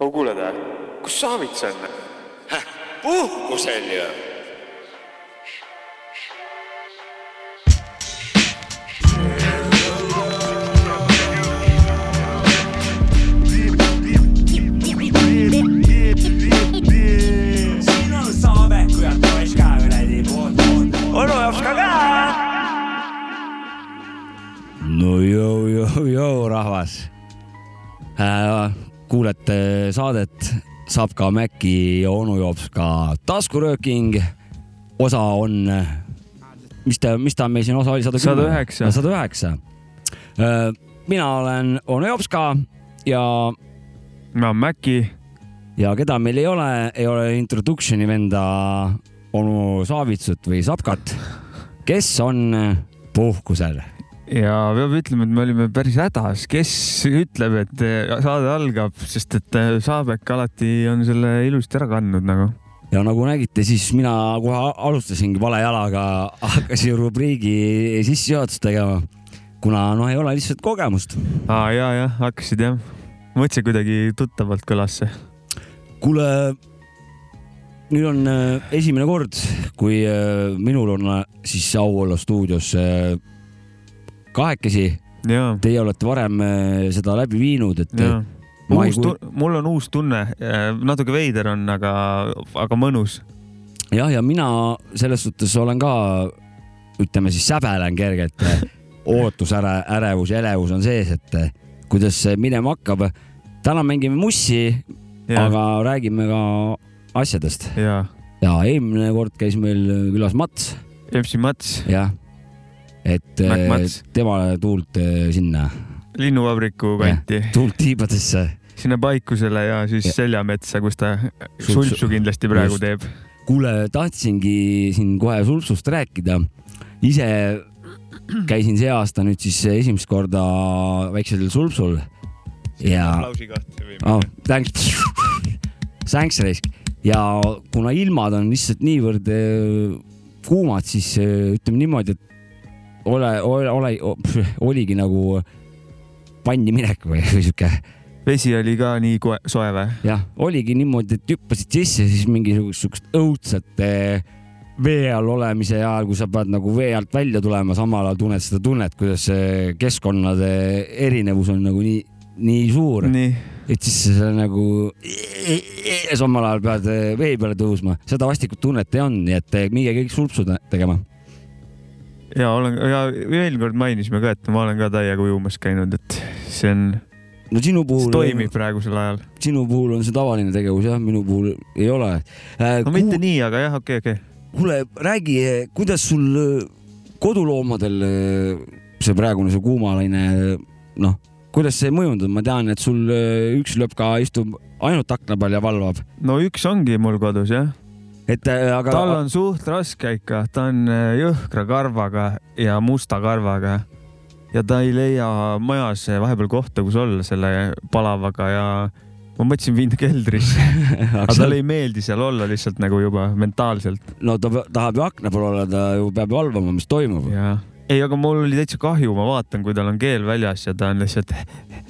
oh kuule tä, kus Saavits on? puhkusel ju. onu jaoks ka ka. no jõu-jõu-jõu, rahvas äh,. Kuulete saadet Saab ka Mäkki ja onu Jops ka taskurööking. osa on, mis ta, mis ta meil siin osa oli, sada Sada üheksa. sada üheksa. mina olen onu Jopska ja, ma olen Mäkki, ja keda meil ei ole, ei ole introduction'i venda onu Saavitsut või Sapkat, kes on puhkusel ja peab ütlema, et me olime päris hädas, kes ütleb, et eh, saade algab, sest et eh, Saabek alati on selle ilusti ära kandnud nagu. ja nagu nägite, siis mina kohe alustasingi vale jalaga, hakkasin rubriigi sissejuhatust tegema, kuna noh, ei ole lihtsalt kogemust. aa ja, jah, hakkasid jah. mõtlesin kuidagi tuttavalt kõlas see. kuule, nüüd on äh, esimene kord, kui minul on siis au olla stuudios kahekesi. Teie olete varem äh, seda läbi viinud, et ja. ma ei uus kuul-, mul on uus tunne, natuke veider on, aga, aga mõnus. jah, ja mina selles suhtes olen ka, ütleme siis säbelen kergelt. ootus, äre, ärevus elevus on sees, et kuidas see minema hakkab. täna mängime mussi, aga räägime ka asjadest ja ja eelmine kord käis meil külas Mats, MC Mats, jah. Et Mats. temale tuult eh, sinna, linnuvabriku kanti, tuult tiibadesse. sinna Paikusele ja siis Ja. Seljametsa, kus ta Sultsu- kindlasti praegu just. teeb. kuule, tahtsingi siin kohe sulsust rääkida. ise käisin see aasta nüüd siis esimest korda väiksel sulpsul ja aplausi kohta või oh, thanks, thanks raisk ja kuna ilmad on lihtsalt niivõrd eh, kuumad, siis ütleme niimoodi, et ole, ole, ole, oligi nagu panni minek või või sihuke vesi oli ka nii koe- soe või? jah, oligi niimoodi, et hüppasid sisse, siis mingisugust õudset eh, vee all olemise ajal, kui sa pead nagu vee alt välja tulema, samal ajal tunned seda tunnet, kuidas keskkonnade erinevus on nagu nii, nii suur, et siis sa nagu samal ajal pead eh, vee peale tõusma, seda vastikut tunnet ei olnud, nii et eh, minge kõik sulpsu te- tegema. Ja olen ja eelmine kord mainisime ka, et ma olen ka täiega ujumas käinud, et see on, no sinu puhul, toimib praegusel ajal. sinu puhul on see tavaline tegevus jah, minu puhul ei ole äh,. no mitte nii, aga jah, okei, okei. kuule, räägi, kuidas sul äh, koduloomadel äh, see praegune see kuumalaine, noh, kuidas see mõjunud on, ma tean, et sul äh, üks lööb istub ainult akna peal ja valvab, no üks ongi mul kodus jah, et äh, aga tal on suht raske ikka, ta on äh, jõhkra karvaga ja musta karvaga. Ja ta ei leia majas vahepeal kohta, kus olla selle palavaga ja ma mõtlesin viin ta keldrisse, aga talle ei meeldi seal olla lihtsalt nagu juba mentaalselt. No ta tahab ju akna peal olla, ta ju peab valvama, mis toimub. ei, aga mul oli täitsa kahju, ma vaatan, kui tal on keel väljas ja ta on lihtsalt,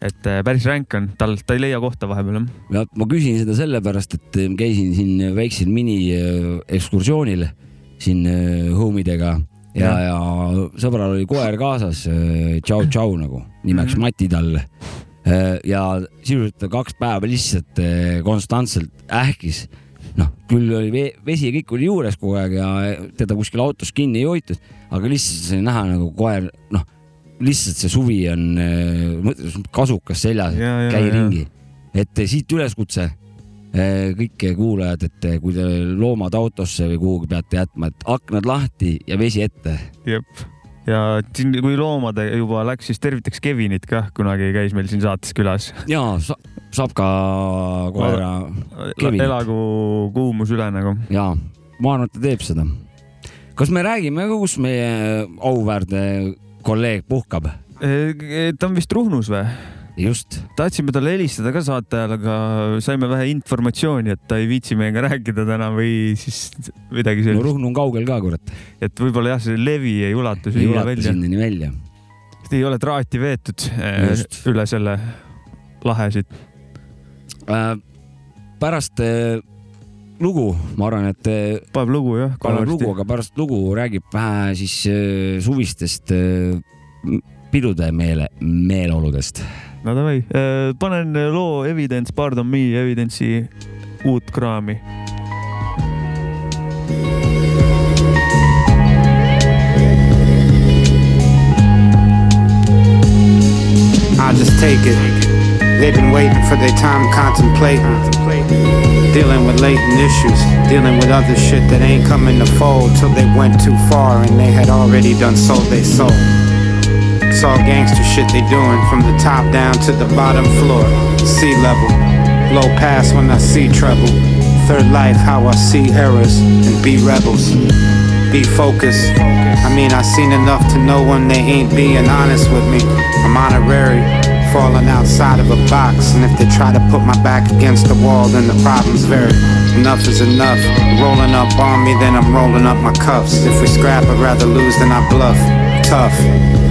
et äh, päris ränk on, tal, ta ei leia kohta vahepeal jah. ja ma küsin seda sellepärast, et äh, käisin siin väiksel miniekskursioonil siin äh, homidega ja, ja sõbral oli koer kaasas, tšau-tšau nagu, nimeks Mhm. Mati tal. ja sisuliselt kaks päeva lihtsalt äh, konstantselt ähkis. noh, küll oli ve- vesi ja kõik oli juures kogu aeg ja teda kuskil autos kinni ei hoitud, aga lihtsalt sai näha nagu koer, noh, lihtsalt see suvi on äh, kasukas seljas, Ja, ja, käi ja. ringi. et eh, siit üleskutse eh, kõik kuulajad, et kui te loomad autosse või kuhugi peate jätma, et aknad lahti ja vesi ette. jep. ja siin, kui loomade juba läks, siis tervitaks Kevinit kah, kunagi käis meil siin saates külas. ja sa, saab ka koera elagu kuumus üle nagu. ja ma arvan, et ta teeb seda. kas me räägime kus meie auväärne kolleeg puhkab? ta on vist Ruhnus või? just, tahtsime talle helistada ka saate ajal, aga saime vähe informatsiooni, et ta ei viitsi meiega rääkida täna või siis midagi no sellist, Ruhnu on kaugel ka, kurat. et võib-olla jah, see levi ei ulatu ei siia välja. sinnani välja. ei ole traati veetud eh, Just. üle selle lahe siit. äh, pärast äh, lugu, ma arvan, et äh, paneb lugu jah. kannab lugu, aga pärast lugu räägib vähe siis äh, suvistest m- pidude meele, meeleoludest. no davai, panen loo Evidence, Pardon me, Evidence'i uut kraami. I'll just take it. They've been waiting for their time contemplating. Dealing with latent issues, dealing with other shit that ain't coming to fold till they went too far and they had already done sold they soul. It's all gangster shit they doing from the top down to the bottom floor. Sea level, low pass when I see trouble. Third life, how I see errors and be rebels. Be focused. I mean, I seen enough to know when they ain't being honest with me. I'm honorary, falling outside of a box. And if they try to put my back against the wall, then the problem's vary. Enough is enough. Rolling up on me, then I'm rolling up my cuffs. If we scrap, I'd rather lose than I bluff. Tough.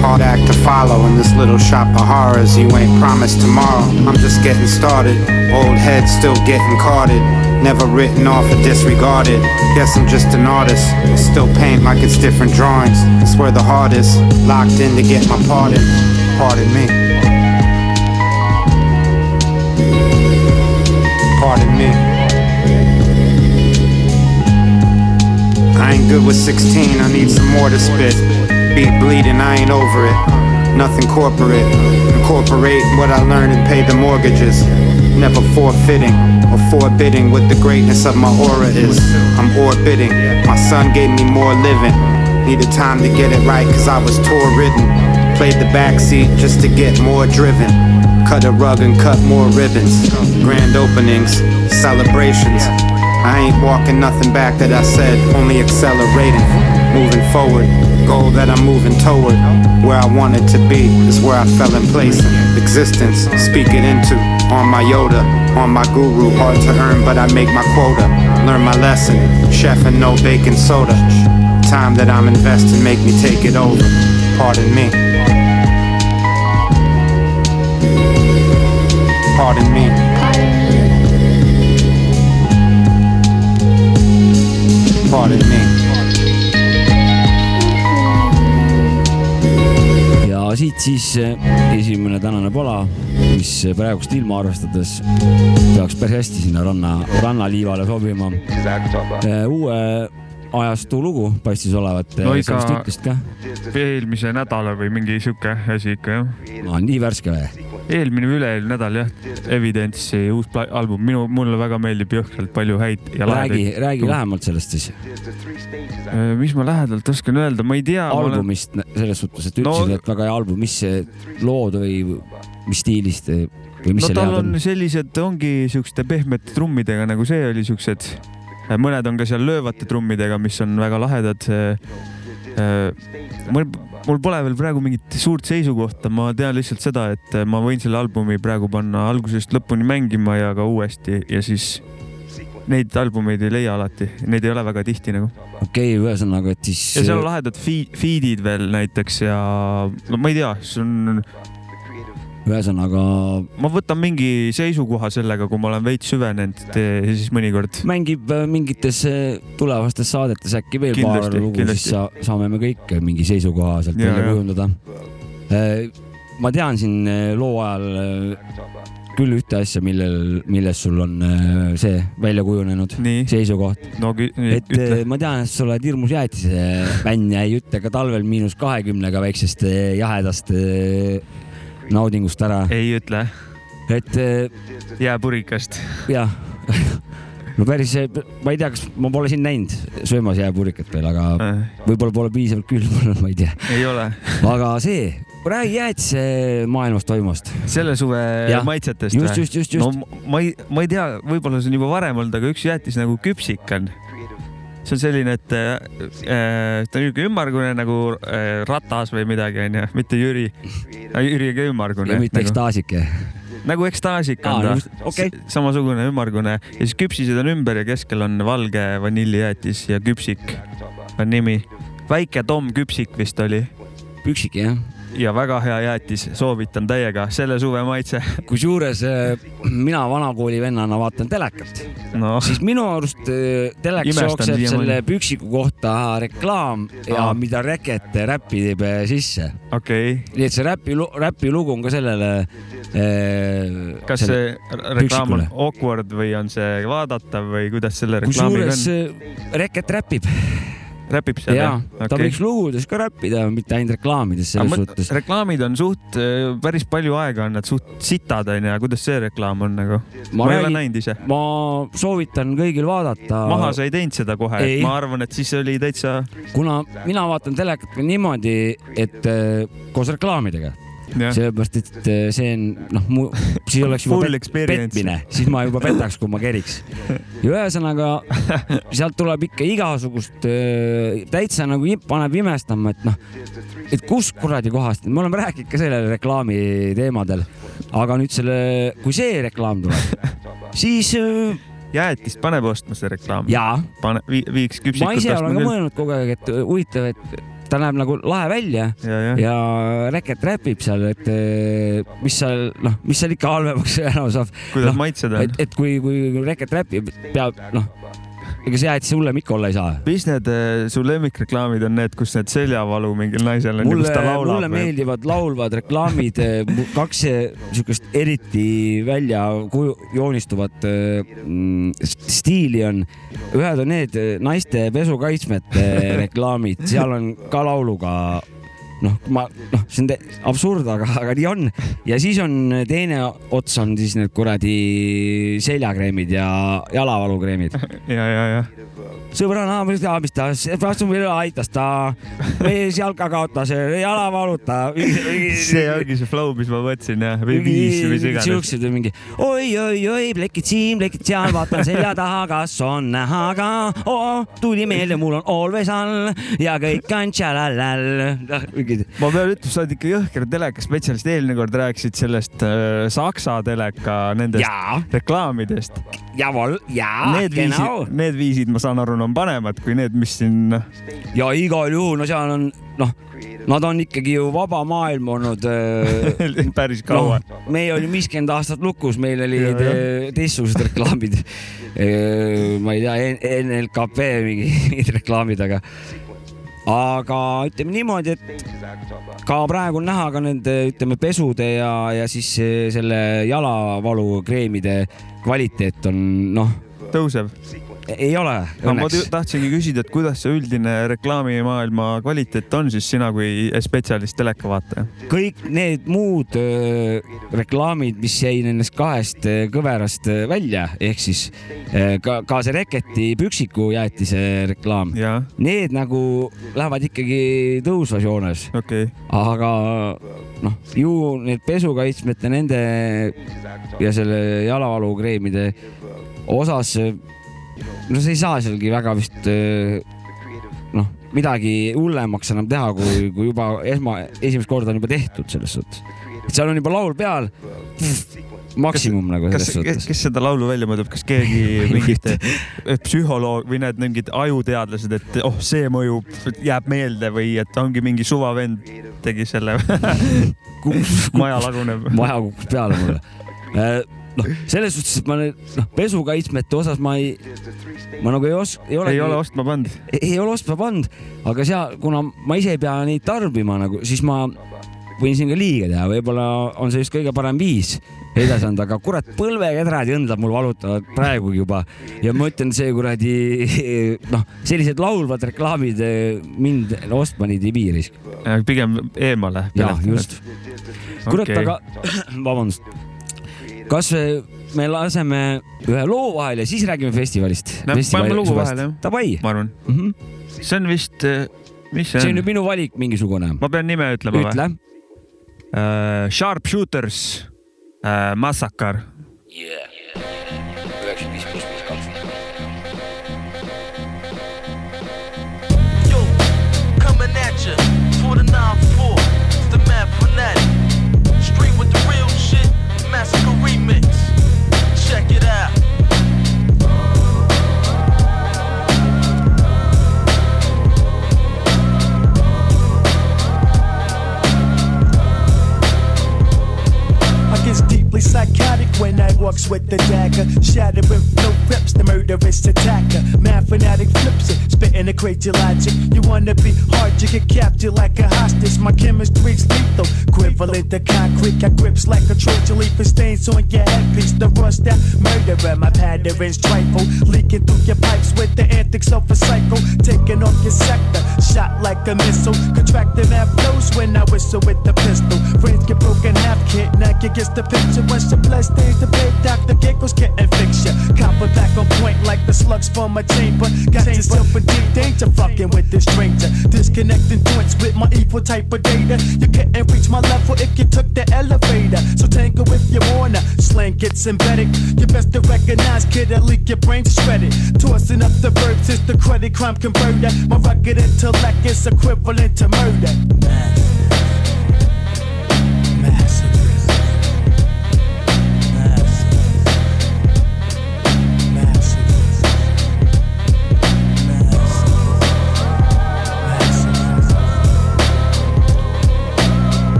Hard act to follow in this little shop of horrors. You ain't promised tomorrow. I'm just getting started. Old head still getting carded. Never written off or disregarded. Guess I'm just an artist. I still paint like it's different drawings. It's where the is. Locked in to get my pardon. Pardon me. Me. I ain't good with 16, I need some more to spit. Beat bleeding, I ain't over it. Nothing corporate. Incorporate what I learned and pay the mortgages. Never forfeiting or forbidding what the greatness of my aura is. I'm orbiting. My son gave me more living. Needed time to get it right cause I was tour ridden. Played the backseat just to get more driven. Cut a rug and cut more ribbons. Grand openings, celebrations. I ain't walking nothing back that I said, only accelerating. Moving forward, goal that I'm moving toward. Where I wanted to be is where I fell in place. Existence, speak it into. On my Yoda, on my guru, hard to earn, but I make my quota. Learn my lesson, chef and no baking soda. Time that I'm investing, make me take it over. Pardon me. Pardon me. Pardon me. ja siit siis äh, esimene tänane pala, mis praegust ilma arvestades peaks päris hästi sinna ranna, rannaliivale sobima. uue ajastu lugu paistis olevat, No eelmise nädala või mingi sihuke asi ikka jah. nii värske või? Eelmine või üle-eelmine nädal jah, Evidence'i uus album, minu, mulle väga meeldib jõhkralt palju häid ja räägi, lahedaid. räägi lähemalt sellest siis, mis ma lähedalt oskan öelda, ma ei tea. albumist selles suhtes, et No- ütlesid, et väga hea album, mis lood või mis stiilist või mis no seal head on on? sellised, ongi siukeste pehmete trummidega nagu see oli siuksed, mõned on ka seal löövate trummidega, mis on väga lahedad. mul, mul pole veel praegu mingit suurt seisukohta, ma tean lihtsalt seda, et ma võin selle albumi praegu panna algusest lõpuni mängima ja ka uuesti ja siis neid albumeid ei leia alati, neid ei ole väga tihti nagu. okei okay,, ühesõnaga, et siis ja seal on lahedad feed'id veel näiteks ja no ma ei tea, see on ühesõnaga ma võtan mingi seisukoha sellega, kui ma olen veits süvenenud ja siis mõnikord. mängib äh, mingites äh, tulevastes saadetes äkki veel paar Kindlasti, lugu, kindlasti. siis sa, saame me kõik mingi seisukoha sealt Ja, välja ja. kujundada. ma tean siin äh, loo ajal äh, küll ühte asja, millel, milles sul on äh, see välja kujunenud nii, seisukoht, no et ütle äh,. ma tean, et sa oled hirmus jäätise fänn ja ei ütle ka talvel miinus kahekümnega väiksest äh, jahedast äh, naudingust ära, ei ütle, et äh, jääpurikast. jah, no päris, ma ei tea, kas ma pole sind näinud söömas jääpurikat veel, aga võib-olla pole piisavalt külm olnud, ma ei tea. ei ole. aga see, räägi jäätise maailmas toimuvast. selle suve Jah. maitsetest just, just, just, just no no,. ma ei, ma ei tea, võib-olla see on juba varem olnud, aga üks jäätis nagu küpsik on. See on selline, et äh, ta on niisugune ümmargune nagu äh, ratas või midagi onju, mitte Jüri. Jüri ka ümmargune. ja mitte nagu, ekstaasike. nagu ekstaasik Aa, on ta okei. S- samasugune ümmargune ja siis küpsised on ümber ja keskel on valge vanillijäätis ja küpsik on nimi. väike Tom Küpsik vist oli. püksik jah. Ja väga hea jäätis, soovitan täiega, selle suve maitse. kusjuures äh, mina vanakooli vennana vaatan telekat no siis minu arust äh, telekas Imestan jookseb siiamaani. selle püksiku kohta reklaam ja Aa. mida Reket räpi teeb äh, sisse. okei okay., nii et see räpi, räpi lugu on ka sellele äh,. kas see reklaam on awkward või on see vaadatav või kuidas selle reklaamiga kusjuures on? äh, Reket räpib räpib seal ja jah? ta Okei. võiks lugudes ka räppida, mitte ainult reklaamides selles Aga mõt- suhtes. reklaamid on suht, päris palju aega on nad suht sitad onju ja kuidas see reklaam on nagu? Ma ei ole näinud ise. ma soovitan kõigil vaadata. maha sa ei teinud seda kohe ma arvan, et siis oli täitsa kuna mina vaatan telekat ka niimoodi, et äh, koos reklaamidega, sellepärast et äh, see on noh, mu siis oleks juba pet, petmine, siis ma juba petaks, kui ma keriks. ja ühesõnaga sealt tuleb ikka igasugust, täitsa nagu paneb imestama, et noh, et kus kuradi kohast, me oleme rääkinud ka sellel reklaami teemadel, aga nüüd selle, kui see reklaam tuleb, siis äh, jäätist paneb ostma see reklaam. pane, viiks küpsikut ma ise olen ka küll. mõelnud kogu aeg, et huvitav, et ta näeb nagu lahe välja ja, jah, ja Reket räpib seal, et eh, mis seal, noh, mis seal ikka halvemaks enam saab. kuidas noh, maitsed on et,? et kui, kui Reket räpib, peab, noh, ega see jäätis hullem ikka olla ei saa. mis need äh, su lemmikreklaamid on need, kus need seljavalu mingil naisel on kus ta, laulab mulle? meeldivad laulvad reklaamid, kaks niisugust eriti välja kuju- joonistuvat mm, stiili on. ühed on need naiste pesukaitsmete reklaamid, seal on ka lauluga noh, ma noh, see on absurd, aga, aga nii on. ja siis on teine ots on siis need kuradi seljakreemid ja jalavalukreemid. ja, ja, ja sõbrana, mis ta, mis ta, aitas ta, mees jalka kaotas, jala valuta. see ongi see flow, mis ma mõtlesin jah, või viis või mis iganes. siuksed või mingi oi-oi-oi, plekid siin, plekid seal, vaatan selja taha, kas on näha ka oh,. tuli meelde, mul on always all ja kõik on tšalalal. noh, mingid ma pean ütlema, sa oled ikka jõhker telekaspetsialist, eelmine kord rääkisid sellest äh, Saksa teleka nendest jaa, reklaamidest. jawohl, jaa, Need genau need viisid, ma saan aru, on paremad kui need, mis siin ja igal juhul, no seal on noh, nad on ikkagi ju vaba maailm olnud äh, päris kaua. noh, meie olime viiskümmend aastat lukus, meil olid Ja, teistsugused reklaamid. ma ei tea, NLKP mingid reklaamid, aga, aga ütleme niimoodi, et ka praegu on näha ka nende, ütleme pesude ja, ja siis eh, selle jalavalukreemide kvaliteet on noh, tõuseb. Ei ole no ma tahtsingi küsida, et kuidas see üldine reklaamimaailma kvaliteet on siis sina kui spetsialist telekavaataja? kõik need muud öö, reklaamid, mis jäi nendest kahest kõverast välja, ehk siis öö, ka, ka see Reketi püksiku jäätise reklaam, jaa, need nagu lähevad ikkagi tõusvas joones, okay.. aga noh, ju need pesukaitsmete nende ja selle jalavalukreemide osas, no sa ei saa sealgi väga vist öö, noh, midagi hullemaks enam teha, kui, kui juba esma, esimest korda on juba tehtud selles suhtes. seal on juba laul peal, maksimum nagu selles, suhtes. kes seda laulu välja mõtleb, kas keegi mingid psühholoog või need mingid ajuteadlased, et oh, see mõjub, jääb meelde või et ongi mingi suvavend tegi selle maja laguneb. maja kukkus peale mulle. noh, selles suhtes, et ma nüüd noh, pesukaitsmete osas ma ei, ma nagu ei os-, ei ole. ei ole ostma pannud. ei ole ostma pannud, aga seal, kuna ma ise ei pea neid tarbima nagu, siis ma võin siin ka liiga teha, võib-olla on see just kõige parem viis edasi anda, aga kurat, põlvekedrad ja õndlad mul valutavad praegugi juba ja ma ütlen, see kuradi noh, sellised laulvad reklaamid mind ostma neid ei vii risk. pigem eemale. jah, just. kurat okay., aga vabandust, kas me laseme ühe loo vahele ja siis räägime festivalist? No, paneme lugu vahele, jah. Davai ma arvan, mm. -hmm. see on vist, mis see see on on, nüüd minu valik mingisugune. ma pean nime ütlema või ütle. uh,? Sharpshooters uh,, Massacre. üheksakümmend pipes with the dagger. Shattering no reps, the murderous attacker. Mad fanatic flips it, spitting a crazy logic. You wanna be hard, you get captured like a hostage. My chemistry's lethal, equivalent to concrete. Got grips like a Trojan leaf and stains on your headpiece. The rust that murderer, my patterns trifle. Leaking through your pipes with the antics of a psycho. Taking off your sector, shot like a missile. Contracting half blows when I whistle with the pistol. Friends get broken half kid, you gets the picture. Once you bless things, the big doctor giggles can't fix ya. Copper back on point like the slugs from a chamber. Got yourself in deep danger fucking with this stranger. Disconnecting points with my evil type of data. You couldn't reach my level if you took the elevator. So tangle if you wanna. Slang gets embedded. You best to recognize, kid, at leak your brain's shredded. Tossing up the verbs is the credit crime converter. My rugged intellect is equivalent to murder.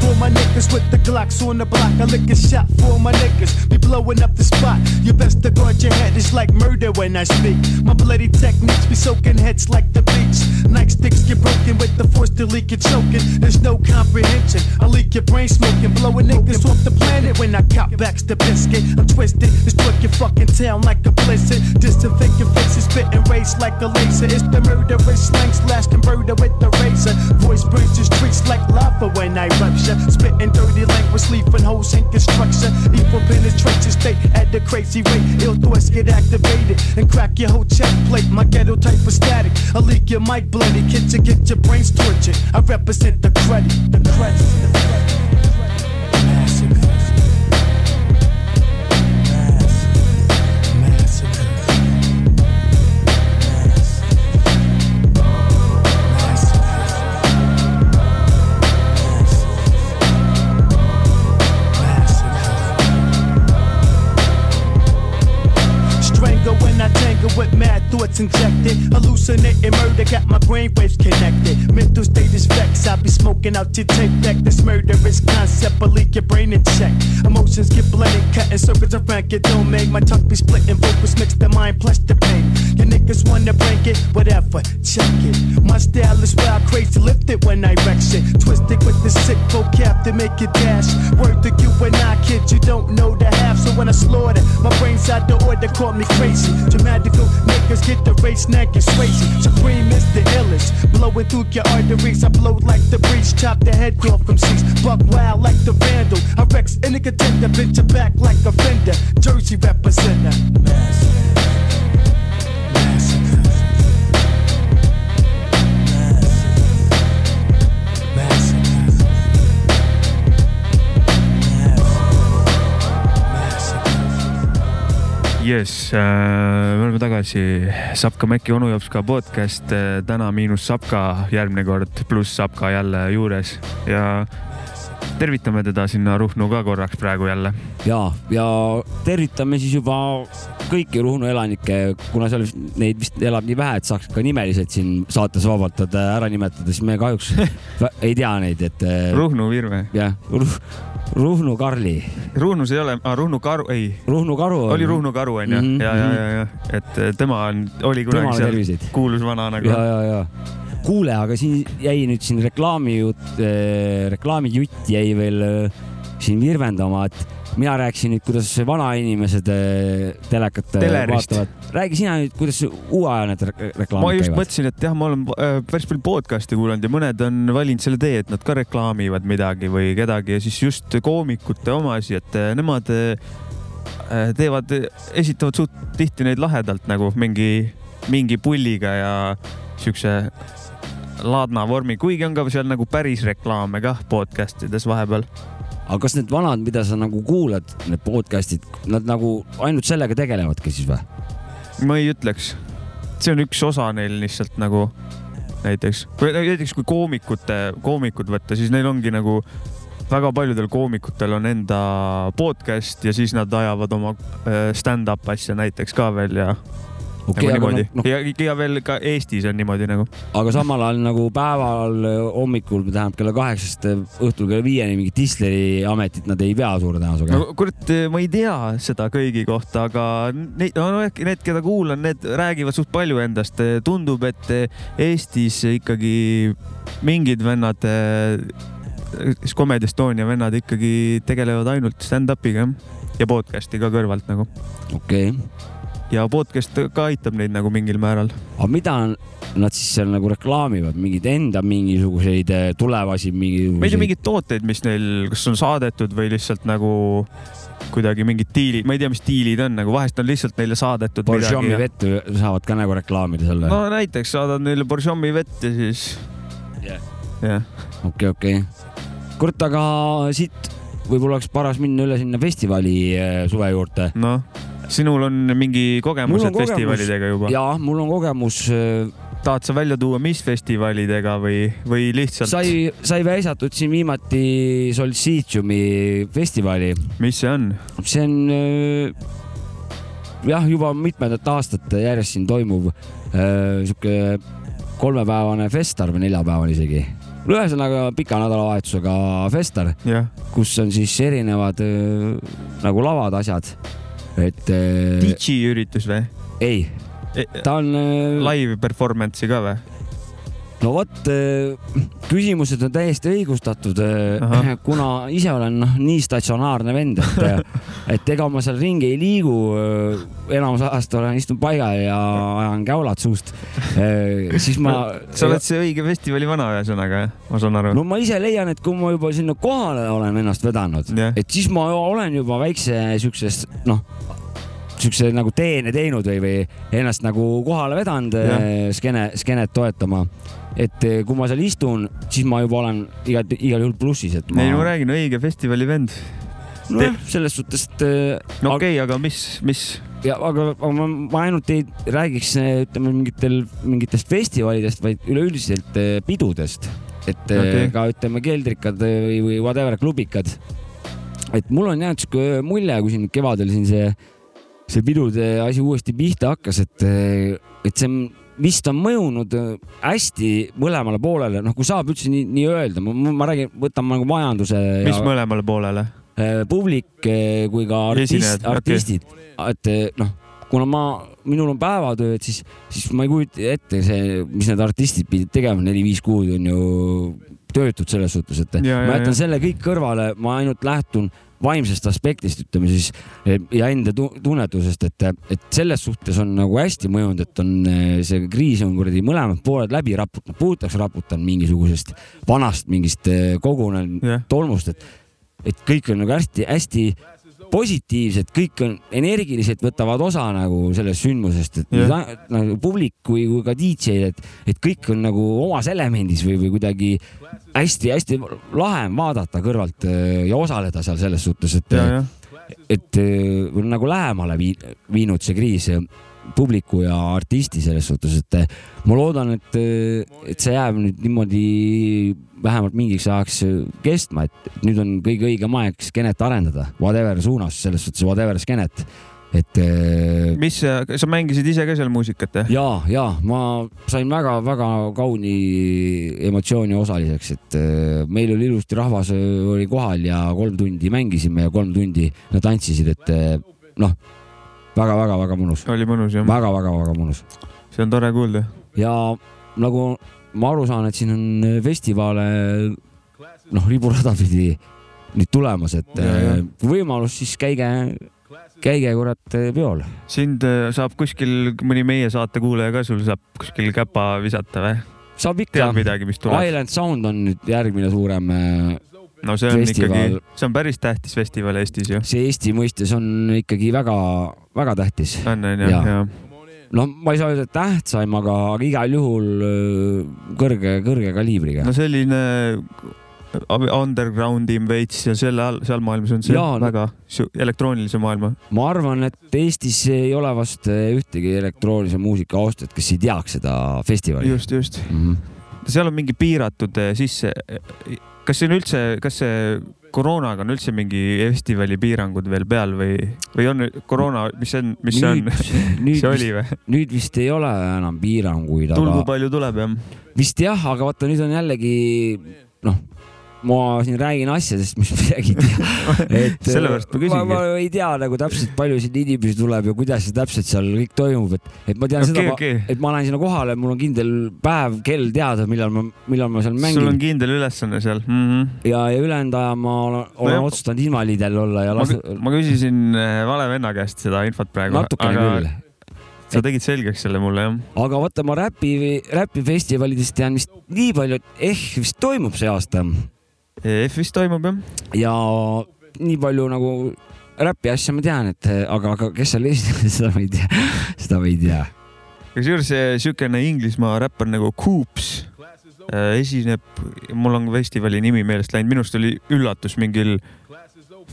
For my niggas with the Glocks on the block. I lick a shot for my niggas. Be blowing up the spot. You best to guard your head. It's like murder when I speak. My bloody techniques be soaking heads like the beach. Nightsticks get broken with the force to leak it choking. There's no comprehension. I leak your brain smoking, blowing niggas off the planet when I cop backs the biscuit. I'm twisted, destroy your fucking town like a blizzard. Disinfect your faces, spit and race like a laser. It's the murderous slang slash converter with the razor. Voice burns the streets like lava when I rupture. Spitting dirty language, leaving holes in construction. Evil penetrates your state at the crazy rate. Ill thoughts get activated and crack your whole chest plate. My ghetto type of static. I leak your mic bloody. Kids to get your brains tortured. I represent the credit. The credit. Strangle when I tangle with thoughts injected. Hallucinating murder got my brainwaves connected. Mental state is vexed. I be smoking out your tape deck. This murderous concept will leak your brain in check. Emotions get blended, cutting circles around your domain. My tongue be splitting vocals, mix the mind plus the pain. Your niggas wanna break it, whatever, check it. My style is wild, crazy, lifted when I wreck shit. Twisted with the sick vocab to make it dash. Word to you and I, kid, you don't know the half. So when I slaughter, my brain's out the order, call me crazy. Dramatical niggas get the race, neck is crazy. Supreme is the illest. Blowing through your arteries, I blow like the breeze, chop the head off from seats. Buck wild like the vandal. I Rex any contender, bent your back like a fender. Jersey representer. Jess äh,, me oleme tagasi Sapka Mäkki onu jops ka podcast, täna miinus Sapka, järgmine kord pluss Sapka jälle juures. Ja tervitame teda sinna Ruhnu ka korraks praegu jälle. ja, ja tervitame siis juba kõiki Ruhnu elanikke, kuna seal vist- neid vist elab nii vähe, et saaks ka nimeliselt siin saates vabalt nad ära nimetada, siis me kahjuks ei tea neid, et äh, Ruhnu Virve, jah, Ruhnu Karli, Ruhnus ei ole, Ruhnu Karu, ei, Ruhnu Karu oli Ruhnu Karu onju Mhm, ja, ja, mhm. ja, ja et äh, tema on, oli kunagi seal terviseid. kuulus vana nagu ja, ja, ja kuule, aga siin jäi nüüd siin reklaamijutt, reklaamijutt jäi veel äh, siin virvendama, et mina rääkisin nüüd, kuidas vanainimesed äh, telekat Telerist. vaatavad. räägi sina nüüd, kuidas uuajal need re- ma reklaamid just käivad. mõtlesin, et jah, ma olen päris palju podcast'e kuulanud ja mõned on valinud selle tee, et nad ka reklaamivad midagi või kedagi ja siis just koomikute omasi, et nemad teevad, esitavad suht tihti neid lahedalt nagu mingi, mingi pulliga ja siukse laadna vormi, kuigi on ka seal nagu päris reklaame kah podcast ides vahepeal. aga kas need vanad, mida sa nagu kuulad, need podcast'id, nad nagu ainult sellega tegelevadki siis või? ma ei ütleks, see on üks osa neil lihtsalt nagu näiteks, või näiteks kui koomikute, koomikud võtta, siis neil ongi nagu väga paljudel koomikutel on enda podcast ja siis nad ajavad oma äh, stand-up asja näiteks ka veel ja okei nagu okay,, aga niimoodi noh, noh, ja, ja veel ka Eestis on niimoodi nagu. aga samal ajal nagu päeval hommikul, tähendab kella kaheksast õhtul kella viieni mingit disleri ametit nad ei pea suure tõenäosusega no kurat, ma ei tea seda kõigi kohta, aga neid, no need, need, keda kuulan, need räägivad suht palju endast. tundub, et Eestis ikkagi mingid vennad, siis Comedy Estonia vennad ikkagi tegelevad ainult stand-up'iga ja podcast'i ka kõrvalt nagu okei okay., ja podcast ka aitab neid nagu mingil määral. aga mida nad siis seal nagu reklaamivad, mingeid enda mingisuguseid eh, tulevasi ma ei tea, mingisuguseid? mingeid tooteid, mis neil, kas on saadetud või lihtsalt nagu kuidagi mingid diilid, ma ei tea, mis diilid on, nagu vahest on lihtsalt neile saadetud Borjomi midagi. vett saavad ka nagu reklaamida selle no näiteks saadad neile Borjomi vett ja siis Jah. jah, okei, okei. kurat, aga siit võib-olla oleks paras minna üle sinna festivali eh, suve juurde. noh, sinul on mingi kogemused kogemus- festivalidega juba. ja mul on kogemus, tahad sa välja tuua, mis festivalidega või, või lihtsalt, sai, sai väisatud siin viimati Solstitiumi festivali, mis see on? see on eh, jah, juba mitmendat aastat järjest siin toimuv eh, sihuke kolmepäevane festar või neljapäevane isegi. ühesõnaga pika nädalavahetusega festar, jah, kus on siis erinevad nagu lavad, asjad. Et öö, DJ üritus või? ei, ta on, Live performance'i ka või? No vot, küsimused on täiesti õigustatud Ahah. kuna ise olen noh, nii statsionaarne vend, et, et ega ma seal ringi ei liigu. enamus ajast olen istun paigal ja ajan käulad suust. siis ma. sa oled see õige festivali vana ühesõnaga, jah? ma saan aru. no ma ise leian, et kui ma juba sinna kohale olen ennast vedanud Jah., et siis ma olen juba väikse siukses noh, siukse nagu teene teinud või, või ennast nagu kohale vedanud eh, skeene, skeenet toetama. Et eh, kui ma seal istun, siis ma juba olen igal, igal juhul plussis, et ma ei, ma räägin, õige festivali vend. nojah, selles suhtes, et eh, no okei okay,, aga mis, mis, ja aga, aga ma, ma ainult ei räägiks eh, ütleme mingitel, mingitest festivalidest, vaid üleüldiselt pidudest, et okay. Ka ütleme keldrikad või, või whatever klubikad. et mul on jäänud sihuke mulje, kui siin kevadel siin see, see pidude asi uuesti pihta hakkas, et, et see on- vist on mõjunud eh, hästi mõlemale poolele, noh, kui saab üldse nii, nii öelda, ma, ma räägin, võtame nagu majanduse mis ja mõlemale poolele? eh, publik eh, kui ka artist, artistid, et eh, noh, kuna ma, minul on päevatöö, et siis, siis ma ei kujuta ette see, mis need artistid pidid tegema, neli-viis kuud on ju töötud selles suhtes, et ja, ma jätan ja. selle kõik kõrvale, ma ainult lähtun vaimsest aspektist, ütleme siis eh, ja enda tu- tunnetusest, et, et selles suhtes on nagu hästi mõjunud, et on eh, see kriis on kuradi mõlemad pooled läbi raputanud, puhtaks raputanud mingisugusest vanast mingist eh, kogunenud jah, tolmust, et, et kõik on nagu hästi-hästi positiivsed, kõik on energiliselt võtavad osa nagu sellest sündmusest, et yeah. nagu publik kui, kui ka DJ-d, et, et kõik on nagu omas elemendis või, või kuidagi hästi-hästi lahe on vaadata kõrvalt äh, ja osaleda seal selles suhtes, et ja, jah, et äh, on nagu lähemale vii- viinud see kriis äh, publiku ja artisti selles suhtes, et äh, ma loodan, et, et see jääb nüüd niimoodi vähemalt mingiks ajaks kestma, et nüüd on kõige õigem aeg skeenet arendada, whatever suunas, selles suhtes whatever skeenet, et äh, mis, sa mängisid ise ka seal muusikat, jah? ja, ja ma sain väga-väga kauni emotsiooni osaliseks, et meil oli ilusti rahvas oli kohal ja kolm tundi mängisime ja kolm tundi nad tantsisid, et noh, väga-väga-väga mõnus oli mõnus jah? väga, väga-väga mõnus see on tore kuulda. ja nagu ma aru saan, et siin on festivale noh, riburada pidi nüüd tulemas, et Ja, ja. äh, kui võimalus, siis käige, käige kurat äh, peol sind äh, saab kuskil mõni meie saate kuulaja ka sul saab kuskil käpa visata või? saab ikka tead, midagi, mis tuleb? Island Sound on nüüd järgmine suurem äh, no see on festival. ikkagi, see on päris tähtis festival Eestis ju. see Eesti mõistes on ikkagi väga-väga tähtis. on, on ju, Jaa. ja. no ma ei saa öelda, et tähtsaim, aga, igal juhul öö, kõrge, kõrge kaliibriga no selline underground im veits ja selle all, seal maailmas on see no- väga su- elektroonilise maailma. ma arvan, et Eestis ei ole vast ühtegi elektroonilise muusika austajat, kes ei teaks seda festivali. just, just. Mm -hmm. Seal on mingi piiratud eh, sisse. kas see on üldse, kas see koroonaga on üldse mingi festivali piirangud veel peal või, või on koroona, mis see on, mis see on? nüüd see oli või? nüüd vist ei ole enam piiranguid, tulgu aga palju tuleb jah? vist jah, aga vaata nüüd on jällegi noh, ma siin räägin asjadest, mis midagi ei tea. et Sellepärast ma küsingi. ma, ei tea nagu täpselt, palju siin inimesi tuleb ja kuidas see täpselt seal kõik toimub, et, et ma tean Okei, seda okei., et ma lähen sinna kohale, mul on kindel päev, kell teada, millal ma, millal ma seal sul mängin on kindel ülesanne seal mm. -hmm. ja, ja ülejäänud aja ma olen, olen jah. otsustanud invaliidel olla ja las- ma küsisin eh, vale venna käest seda infot praegu. natukene küll. sa tegid selgeks selle mulle jah? aga vaata, ma räpi, räpifestivalidest tean vist nii palju, et ehk vist toimub see aasta EF-is toimub jah? ja nii palju nagu räpi asja ma tean, et aga, aga kes seal esineb, seda ma ei tea, seda ma ei tea. kusjuures siukene Inglismaa räppar nagu Coops äh, esineb, mul on festivali nimi meelest läinud, minu arust oli üllatus mingil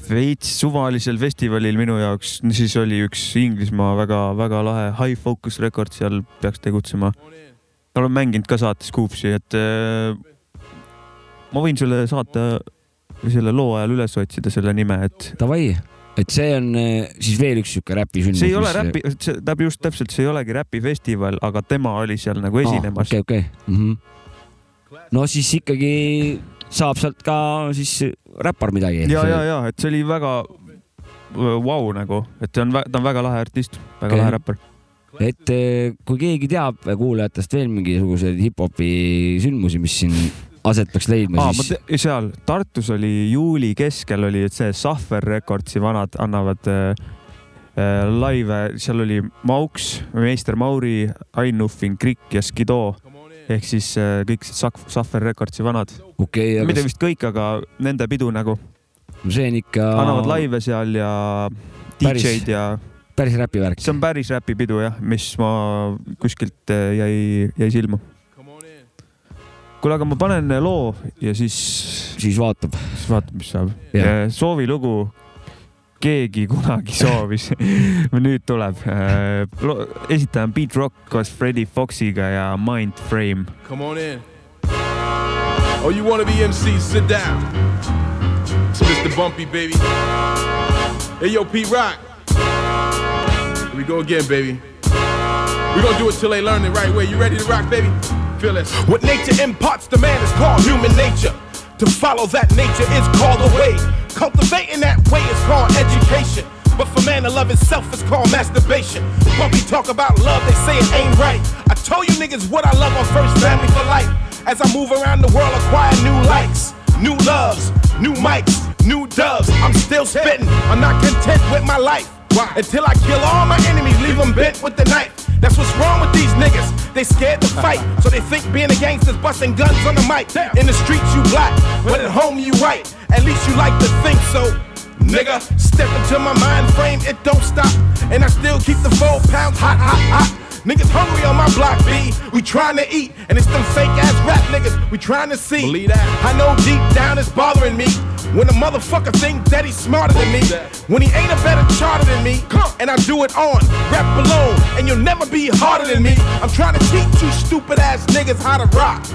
veits suvalisel festivalil minu jaoks, siis oli üks Inglismaa väga-väga lahe High Focus Record, seal peaks tegutsema. olen mänginud ka saates Coopsi, et äh, ma võin sulle saata selle loo ajal üles otsida selle nime, et Davai, et see on eh, siis veel üks sihuke räpisündmus. see ei ole räpi, see tähendab just täpselt, see ei olegi räpifestival, aga tema oli seal nagu esinemas okei, okei. Mhm. no siis ikkagi saab sealt ka siis räppar midagi. ja, ja, ja et see oli väga vau wow, nagu, et ta on, ta on väga lahe artist, väga okay. lahe räppar. et eh, kui keegi teab kuulajatest veel mingisuguseid hip-hopi sündmusi, mis siin aset peaks leidma aa, siis seal Tartus oli juuli keskel oli, see Sahver Recordsi vanad annavad äh, äh, laive, seal oli Mauks, meister Mauri, Ain Nuffing, Krikk ja Skido ehk siis äh, kõik Sahv- Sahver Recordsi vanad, okay,, mitte aga vist kõik, aga nende pidu nagu, see on ikka annavad laive seal ja DJ-d ja päris räpivärk. see on päris räpipidu jah, mis ma kuskilt äh, jäi, jäi silma. kuule, aga ma panen loo ja siis, siis vaatab. siis vaatame, mis saab soovilugu keegi kunagi soovis nüüd tuleb. esitaja on Beat Rock koos Freddie Foxiga ja Mindframe. Come on in. Oh, you want to be MC? Sit down. It's Mr. Bumpy, baby. Hey, yo, Pete Rock. Here we go again, baby. We're gonna do it till they learn the right way. You ready to rock, baby? What nature imparts to man is called human nature. To follow that nature is called a way. Cultivating that way is called education. But for man to love itself is called masturbation. When we talk about love, they say it ain't right. I told you niggas what I love on first family for life. As I move around the world, acquire new likes, new loves, new mics, new dubs. I'm still spitting. I'm not content with my life. Until I kill all my enemies, leave them bent with the knife. That's what's wrong with these niggas. They scared to fight, so they think being a gangster's busting guns on the mic. In the streets you black, but at home you white. At least you like to think so. Nigga, step into my mind frame, it don't stop. And I still keep the four pounds hot, hot, hot. Niggas hungry on my block B. We trying to eat, and it's them fake ass rap niggas we trying to see. Believe that. I know deep down it's bothering me. When a motherfucker think that he's smarter than me, when he ain't a better charter than me, and I do it on rap alone, and you'll never be harder than me. I'm trying to teach you stupid ass niggas how to rock.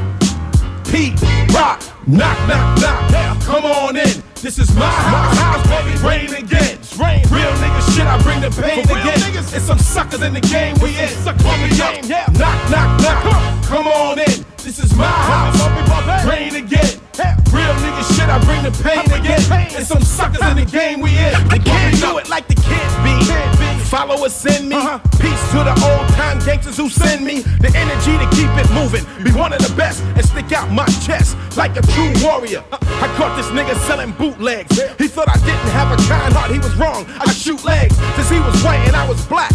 Pete, rock, knock, knock, knock. Yeah, come on in. This is my house, house baby. Rain again. It's rain. Real nigga shit, I bring the pain For real again. niggas. It's some suckers in the game we in. Bump in the game. Yeah. Knock, knock, knock. Come on in. This is my house. Rain again. Real nigga shit, I bring the pain again. And some suckers in the game we in. They can't do it like the kids be. Followers send me. Uh-huh. Peace to the old time gangsters who send me the energy to keep it moving. Be one of the best and stick out my chest like a true warrior. I caught this nigga selling bootlegs. He thought I didn't have a kind heart. He was wrong. I shoot legs since he was white and I was black.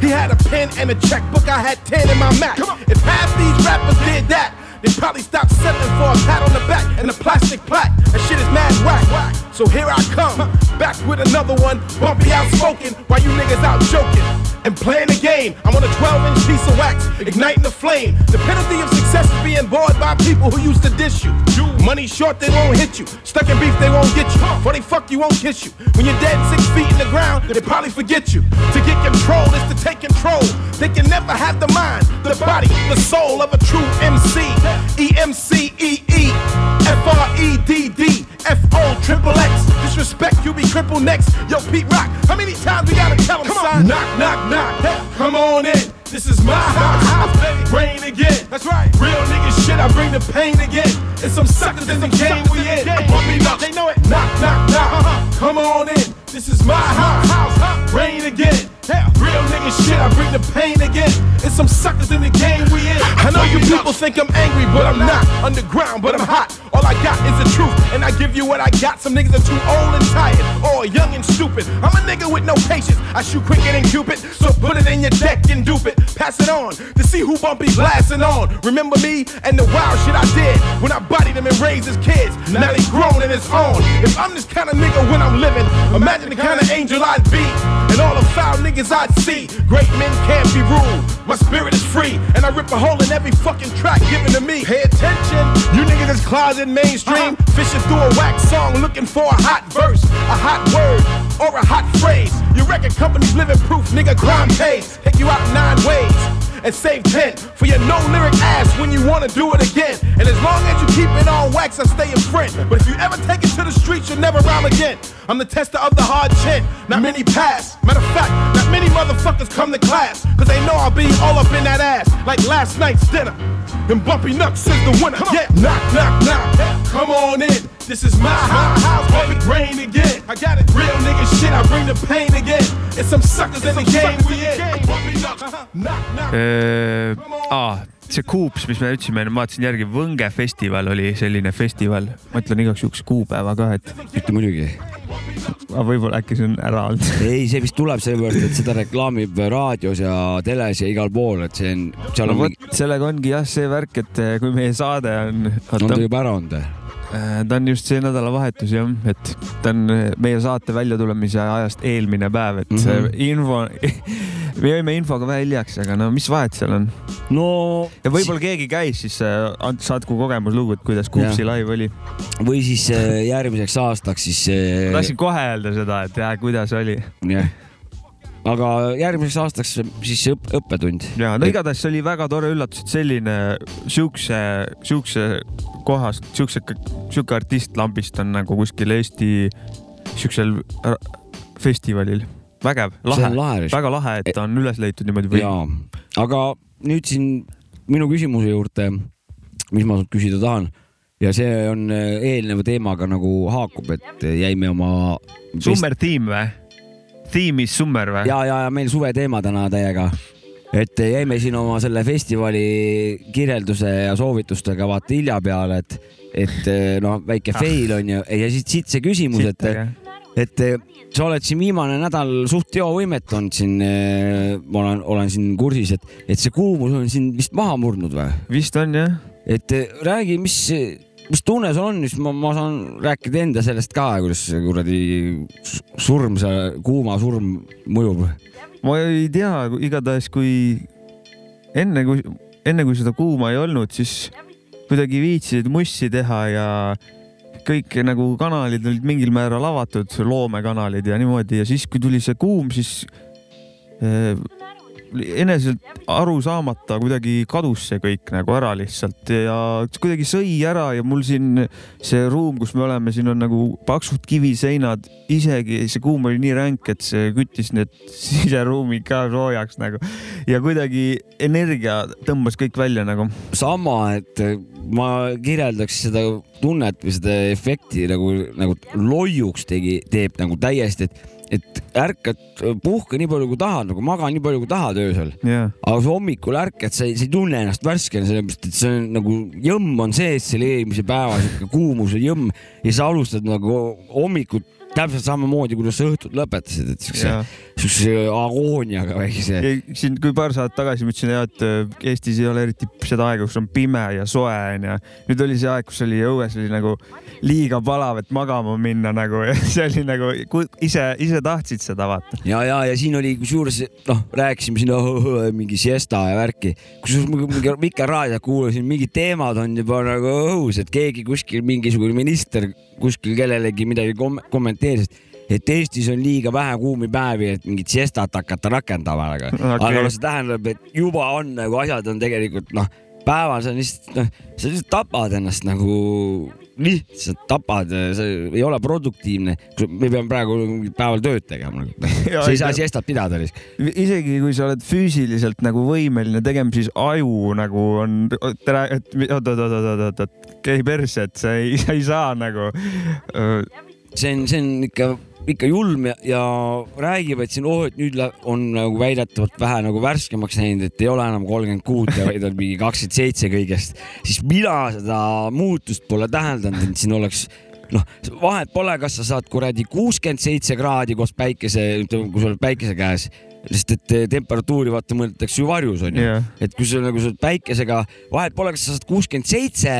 He had a pen and a checkbook. I had 10 in my Mac. If half these rappers did that, they probably stop settling for a pat on the back and a plastic plaque. That shit is mad whack. So here I come, back with another one, bumpy outspoken, while you niggas out joking. and playing the game. I'm on a 12 inch piece of wax, igniting the flame. The penalty of success is being bored by people who used to dish you. Money short, they won't hit you. Stuck in beef, they won't get you. For they fuck you, won't kiss you. When you're dead six feet in the ground, they probably forget you. To get control is to take control. They can never have the mind, the body, the soul of a true MC. E M C E E F R E D D F O triple X. Disrespect, you be crippled next. Yo, Pete Rock, how many times we gotta tell him, son? Knock, knock, knock. Come on in. This is my house, baby. Rain again. That's right. Real nigga shit, I bring the pain again. And some suckers in the game we in. Bumpy nuts, they know it. Knock, knock, knock. Uh-huh. Come on in. This is my house. Rain again. Real nigga shit, I bring the pain again. It's some suckers in the game we in. I know you people think I'm angry, but I'm not. Underground, but I'm hot. All I got is the truth, and I give you what I got. Some niggas are too old and tired, or young and stupid. I'm a nigga with no patience. I shoot quicker than Cupid, so put it in your deck and dupe it. Pass it on to see who bumpy blasting on. Remember me and the wild shit I did when I bodied him and raised his kids. Now they grown in his own. If I'm this kind of nigga when I'm living, imagine the kind of angel I'd be. And all the foul niggas I'd see. Great men can't be ruled. My spirit is free, and I rip a hole in every fucking track given to me. Pay attention, you niggas is closet mainstream, uh-huh. fishing through a wax song looking for a hot verse, a hot word, or a hot phrase. Your record company's living proof, nigga. Crime pays, take you out nine ways and save 10 for your no lyric ass when you wanna do it again. And as long as you keep it on wax, I stay in print. But if you ever take it to the streets, you'll never rhyme again. I'm the tester of the hard shit. not many pass. Matter of fact, not many motherfuckers come to class, cause they know I'll be all up in that ass like last night's dinner. And Bumpy Nuts is the winner. Yeah, knock, knock, knock. Come on in. This is my house. Bumpy rain again. I got it. Real nigga shit. I bring the pain again. It's some suckers in the game we in. Bumpy Nuts. Knock, knock. Eh, äh, aa, ah, see Kuups, mis me ütlesime, ma vaatasin järgi, Võnge festival oli selline festival. ma ütlen igaks juhuks kuupäeva ka, et mitte muidugi. aga võib-olla äkki see on ära olnud. ei, see vist tuleb sellepärast, et seda reklaamib raadios ja teles ja igal pool, et see on, no vot, sellega ongi jah see värk, et eh, kui meie saade on, on ta juba ära olnud. Ta on just see nädalavahetus jah, et ta on eh, meie saate väljatulemise ajast eelmine päev, et mm Mhm. -hmm. info, me jäime infoga vähe hiljaks, aga no mis vahet seal on. no ja võib-olla keegi käis, siis saatku kogemuslugu, et kuidas Kuupsi Jah. live oli. või siis äh, järgmiseks aastaks siis äh, tahtsin kohe öelda seda, et jah, kuidas oli. jah. aga järgmiseks aastaks siis see õpp, õppetund. ja no igatahes see oli väga tore üllatus, et selline siukse, siukse kohast, siukse, siuke artist lambist on nagu kuskil Eesti siuksel festivalil. vägev, lahe, väga lahe, et ta on üles leitud niimoodi või jaa, aga nüüd siin minu küsimuse juurde, mis ma sult küsida tahan ja see on äh, eelneva teemaga nagu haakub, et jäime oma. Summer Team või? Theme is Summer või? ja, ja, ja meil suveteema täna täiega. Et jäime siin oma selle festivali kirjelduse ja soovitustega vaata hilja peale, et, et noh, väike Ah. fail on ju ja siis siit see küsimus, et, et sa oled siin viimane nädal suht teovõimet olnud siin, ma olen, olen siin kursis, et, et see kuumus on sind vist maha murdnud või? vist on jah. et eh, räägi, mis, mis tunne sul on, siis ma, ma saan rääkida enda sellest ka, kuidas see kuradi surm, see kuuma surm mõjub. Ma ei tea, igatahes kui enne kui, enne kui seda kuuma ei olnud, siis kuidagi viitsisid mussi teha ja kõik nagu kanalid olid mingil määral avatud, loomekanalid ja niimoodi. Ja siis, kui tuli see kuum, siis äh, eneselt aru saamata kuidagi kadus see kõik nagu ära lihtsalt ja kuidagi sõi ära ja mul siin see ruum, kus me oleme, siin on nagu paksud kiviseinad, isegi see kuum oli nii ränk, et see küttis need siseruumi ka soojaks nagu ja kuidagi energia tõmbas kõik välja nagu. sama, et ma kirjeldaks seda tunnet või seda efekti nagu, nagu loiuks tegi, teeb nagu täiesti, et, et ärkad, puhka nii palju kui tahad, nagu maga nii palju kui tahad öösel. jah, aga kui hommikul ärkad, sa ei, sa ei tunne ennast värskena, sellepärast et see on nagu jõmm on sees, selle eelmise päeva sihuke kuumus ja jõmm ja sa alustad nagu hommikut täpselt samamoodi, kuidas sa õhtut lõpetasid, et siukse Jaa., siukse agooniaga väikse. siin, kui paar saadet tagasi ma ütlesin, et äh, Eestis ei ole eriti seda aega, kus on pime ja soe onju. nüüd oli see aeg, kus oli õues oli nagu liiga palav, et magama minna nagu ja see oli nagu ise, ise tahtsid seda vaata. ja, ja, ja siin oli kusjuures noh, rääkisime siin oh, oh, oh, mingi siesta ja värki, kusjuures ma mingi Vikerraadiot kuulasin, mingid teemad on juba nagu õhus, et keegi kuskil mingisugune minister kuskil kellelegi midagi kom kommenteeris, et Eestis on liiga vähe kuumi päevi, et mingit siestat hakata rakendama, aga okay., aga noh, see tähendab, et juba on nagu asjad on tegelikult noh, päeval sa lihtsalt noh, sa lihtsalt tapad ennast nagu lihtsalt tapad, see ei ole produktiivne. me peame praegu päeval tööd tegema sa ei saa siestat pidada lihtsalt. isegi kui sa oled füüsiliselt nagu võimeline tegema, siis aju nagu on, oot-oot-oot-oot-oot, käi persse, et sa ei, sa ei saa nagu. see on, see on ikka, ikka julm ja, ja räägib, et siin oh, et nüüd on nagu väidetavalt vähe nagu värskemaks läinud, et ei ole enam kolmkümmend kuut, vaid on mingi kakskümmend seitse kõigest, siis mina seda muutust pole täheldanud, et siin oleks noh, vahet pole, kas sa saad kuradi kuuskümmend seitse kraadi koos päikese, ütleme, kui sa oled päikese käes, sest et eh, temperatuuri vaata mõõdetakse ju varjus onju Jah. et kui sa nagu sa oled päikesega, vahet pole, kas sa saad kuuskümmend seitse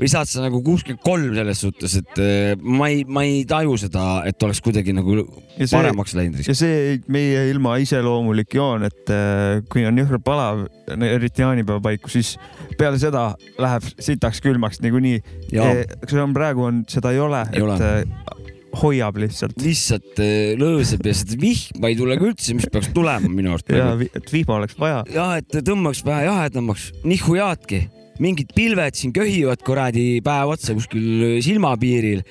või saad sa nagu kuuskümmend kolm selles suhtes, et äh, ma ei, ma ei taju seda, et oleks kuidagi nagu see- paremaks läinud. ja see meie ilma iseloomulik joon, et äh, kui on jõhkralt palav, eriti jaanipäeva paiku, siis peale seda läheb sitaks külmaks niikuinii. See on praegu on, seda ei ole, Ei ole. Hoiab lihtsalt. lihtsalt äh, lõõseb ja seda vihma ei tule ka üldse, mis peaks tulema minu arust. ja et vihma oleks vaja. jah, et tõmbaks vähe jahedamaks, nihhujaadki, mingid pilved siin köhivad kuradi päev otsa kuskil silmapiiril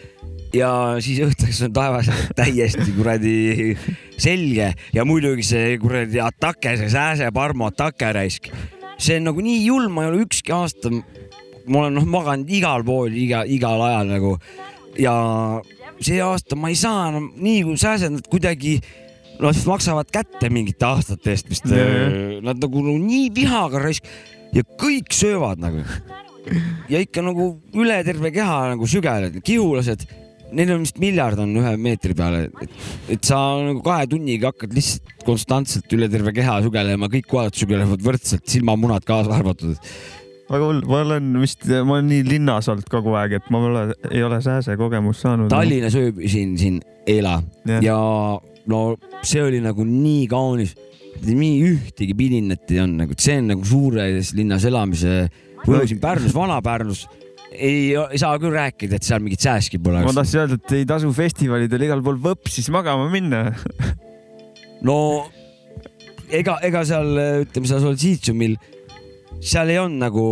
ja siis õhtuks on taevas täiesti kuradi selge ja muidugi see kuradi atake, see sääse parmu atake raisk. see on nagu nii julm, ma ei ole ükski aasta, ma olen noh maganud igal pool, iga, igal ajal nagu ja see aasta ma ei saa enam nii kui sääsed, nad kuidagi noh, maksavad kätte mingite aastate eest vist. Jajah. Nad nagu no, nii vihaga raisk ja kõik söövad nagu ja ikka nagu üle terve keha nagu sügelevad, kihulased, neil on vist miljard on ühe meetri peale, et, et sa nagu kahe tunniga hakkad lihtsalt konstantselt üle terve keha sügelema, kõik kohad sügelevad võrdselt, silmamunad kaasa arvatud. Väga hull, ma olen vist, ma olen nii linnas olnud kogu aeg, et ma pole, ei ole sääse kogemust saanud. Tallinnas ööbisin siin eila Jah. ja no see oli nagu nii kaunis, nii ühtegi pidinat ei olnud nagu, see on nagu suures linnas elamise võlu siin Pärnus, Vana-Pärnus ei, ei saa küll rääkida, et seal mingit sääski pole ma. tahtsin öelda, et ei tasu festivalidel igal pool võpsis magama minna. no ega, ega seal ütleme, seal Solzitsumil, seal ei olnud nagu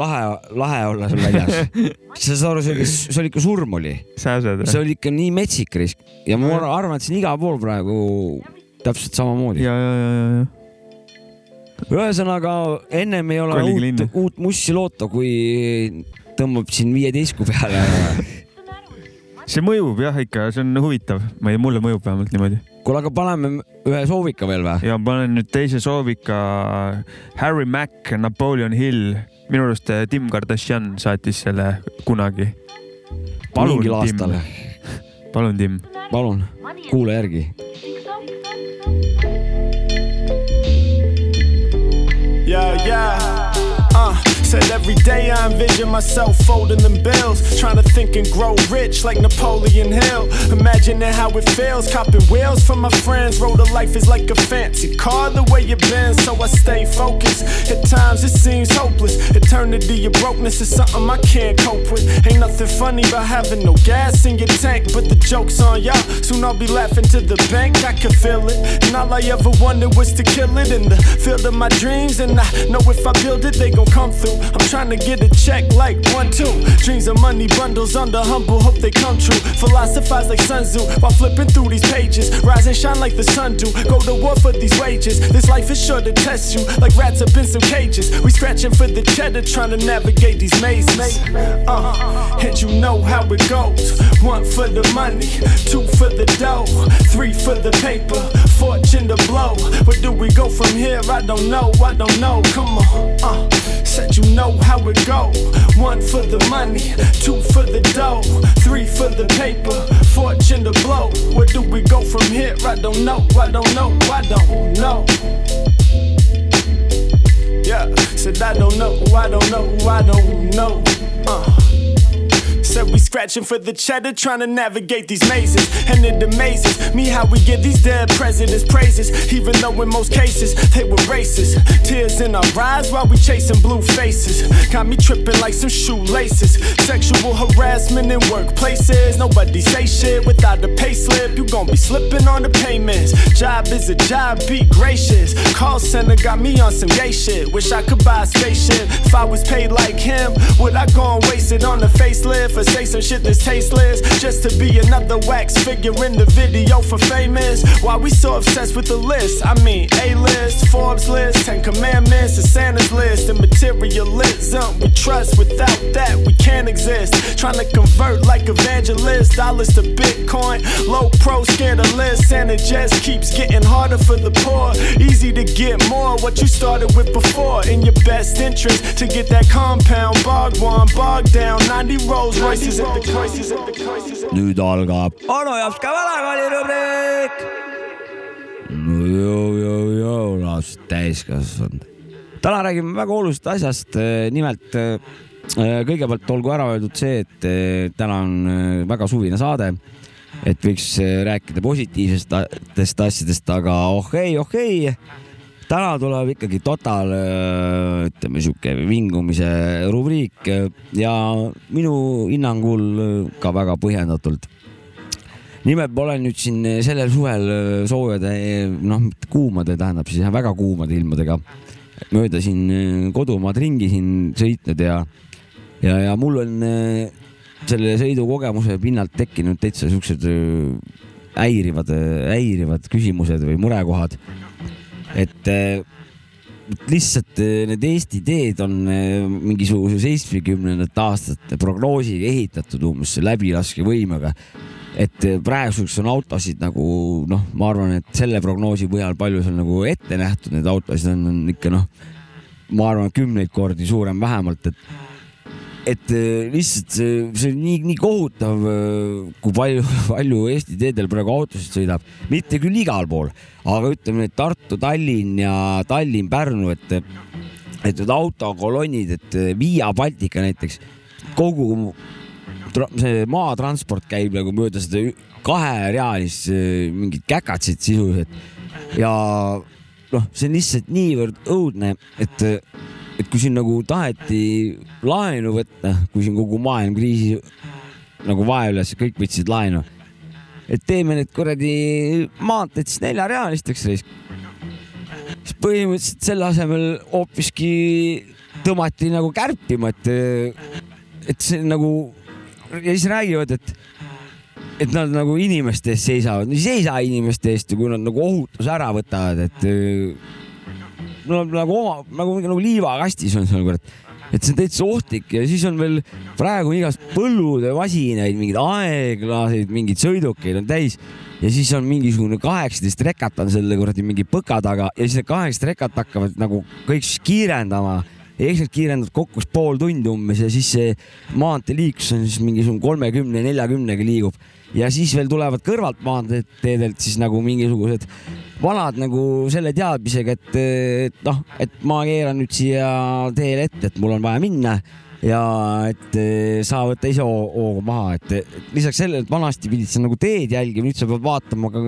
lahe, lahe olla seal väljas. sa saad aru, see oli, see oli ikka surm oli, see oli ikka nii metsik risk ja ma arvan, et siin igal pool praegu täpselt samamoodi. ja, ja, ja, ja, ja. ühesõnaga ennem ei ole Kolige uut uut mussi loota, kui tõmbab siin viieteistkümne peale. see mõjub jah ikka, see on huvitav, ma ei, mulle mõjub vähemalt niimoodi. kuule, aga paneme ühe soovika veel või? ja panen nüüd teise soovika Harry Mack, Napoleon Hill. minu arust eh, Tim Kardashian saatis selle kunagi. palun, mingil Tim aastal. palun, Tim. palun, kuula järgi. Yeah, yeah. Said every day I envision myself folding them bills, trying to think and grow rich like Napoleon Hill. Imagining how it feels, copping wheels from my friends. Road of life is like a fancy car, the way it bends, so I stay focused. At times it seems hopeless. Eternity of brokenness is something I can't cope with. Ain't nothing funny about having no gas in your tank, but the joke's on y'all. Soon I'll be laughing to the bank, I can feel it. And all I ever wanted was to kill it in the field of my dreams. And I know if I build it, they gon' come through. I'm trying to get a check like one, two. Dreams of money bundles under humble, hope they come true. Philosophize like Sun Tzu while flipping through these pages. Rise and shine like the sun do. Go to war for these wages. This life is sure to test you like rats up in some cages. We scratching for the cheddar, trying to navigate these mazes. Uh, and you know how it goes. One for the money, two for the dough, three for the paper, fortune to blow. Where do we go from here? I don't know, I don't know. Come on, uh, said you know how it go. One for the money, two for the dough, three for the paper, fortune to blow. Where do we go from here? I don't know, I don't know, I don't know. Yeah, said I don't know, I don't know, I don't know. Uh. Said we scratching for the cheddar, trying to navigate these mazes. And it amazes me how we give these dead presidents praises, even though in most cases they were racist. Tears in our eyes while we chasing blue faces. Got me tripping like some shoelaces. Sexual harassment in workplaces. Nobody say shit without a pay slip. You gon' be slipping on the payments. Job is a job, be gracious. Call center got me on some gay shit. Wish I could buy a spaceship. If I was paid like him, would I go and waste it on the facelift say some shit that's tasteless? Just to be another wax figure in the video for famous. Why we so obsessed with the list? I mean, A list, Forbes list, Ten Commandments, and Santa's list, and materialism. We trust without that we can't exist. Trying to convert like evangelists, dollars to Bitcoin. Low pro, of and it just keeps getting harder for the poor. Easy to get more what you started with before. In your best interest to get that compound bogged one, bogged down. 90 Rolls Royces nüüd algab onu jaoks ka vanakooli rubriik. no joo, joo, joo, laps täiskasvanud. täna räägime väga olulisest asjast, nimelt äh, kõigepealt olgu ära öeldud see, et täna on väga suvine saade, et võiks rääkida positiivsetest asjadest, aga oh ei, oh ei, täna tuleb ikkagi total, ütleme sihuke vingumise rubriik äh, ja minu hinnangul äh, ka väga põhjendatult nimelt ma olen nüüd siin sellel suvel soojade, noh, kuumade, tähendab siis väga kuumade ilmadega mööda siin kodumaad ringi siin sõitnud ja, ja, ja mul on selle sõidukogemuse pinnalt tekkinud täitsa siuksed häirivad, häirivad küsimused või murekohad. Et eh, lihtsalt eh, need Eesti teed on eh, mingisuguse seitsmekümnendate aastate prognoosiga ehitatud umbes läbilaskevõimega. Et praeguseks on autosid nagu noh, ma arvan, et selle prognoosi põhjal palju seal nagu ette nähtud, neid autosid on, on ikka noh, ma arvan, kümneid kordi suurem vähemalt, et et eh, lihtsalt see, see on nii, nii kohutav, kui palju, palju Eesti teedel praegu autosid sõidab, mitte küll igal pool, aga ütleme, et Tartu, Tallinn ja Tallinn-Pärnu, et et need autokolonnid, et Via Baltica näiteks, kogu see maatransport käib nagu mööda seda kaherealist äh, mingit käkatsit sisuliselt. Ja noh, see on lihtsalt niivõrd õudne, et kui siin nagu taheti laenu võtta, kui siin kogu maailm kriisi nagu vaevles, kõik võtsid laenu, et teeme need kuradi maanteed siis neljarealisteks raisk. siis põhimõtteliselt selle asemel hoopiski tõmmati nagu kärpima, et, et see nagu ja siis räägivad, et, et nad nagu inimeste eest seisavad, no ei seisa inimeste eest kui nad nagu ohutuse ära võtavad, et nagu oma nagu, nagu liivakastis on seal kurat, et see on täitsa ohtlik ja siis on veel praegu igast põllutöömasinaid, mingeid aeglaseid, mingeid sõidukeid on täis. Ja siis on mingisugune kaheksateist rekat on selle kuradi mingi põka taga ja siis need kaheksateist rekat hakkavad nagu kõik siis kiirendama. Ja eks nad kiirendavad kokku pool tundi umbes ja siis see maanteeliiklus on siis mingisugune kolmekümne, neljakümnega liigub ja siis veel tulevad kõrvalt maanteedelt siis nagu mingisugused vanad nagu selle teadmisega, et, et noh, et ma keeran nüüd siia teele ette, et mul on vaja minna ja et eh, sa võta ise hoo- hoogu maha, et lisaks sellele, et vanasti pidid sa nagu teed jälgima, nüüd sa pead vaatama ka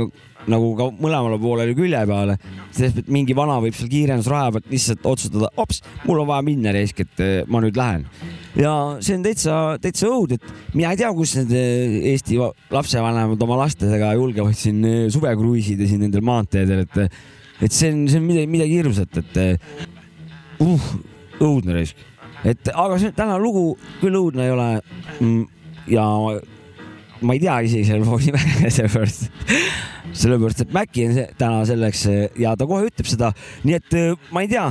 nagu ka mõlemale poolele külje peale, sest et mingi vana võib seal kiirendusraja pealt lihtsalt otsustada, hops, mul on vaja minna reisk, et eh, ma nüüd lähen. ja see on täitsa, täitsa õud, et mina ei tea, kus need eh, Eesti va- lapsevanemad oma lastega julgevad siin eh, suvekruiisida siin nendel maanteedel, et et see on, see on midagi, midagi hirmsat, et uh, õudne reisk et aga see täna lugu küll õudne ei ole. ja ma ei tea isegi selle loo nime, sellepärast, sellepärast et Maci on see, täna selleks ja ta kohe ütleb seda, nii et äh, ma ei tea,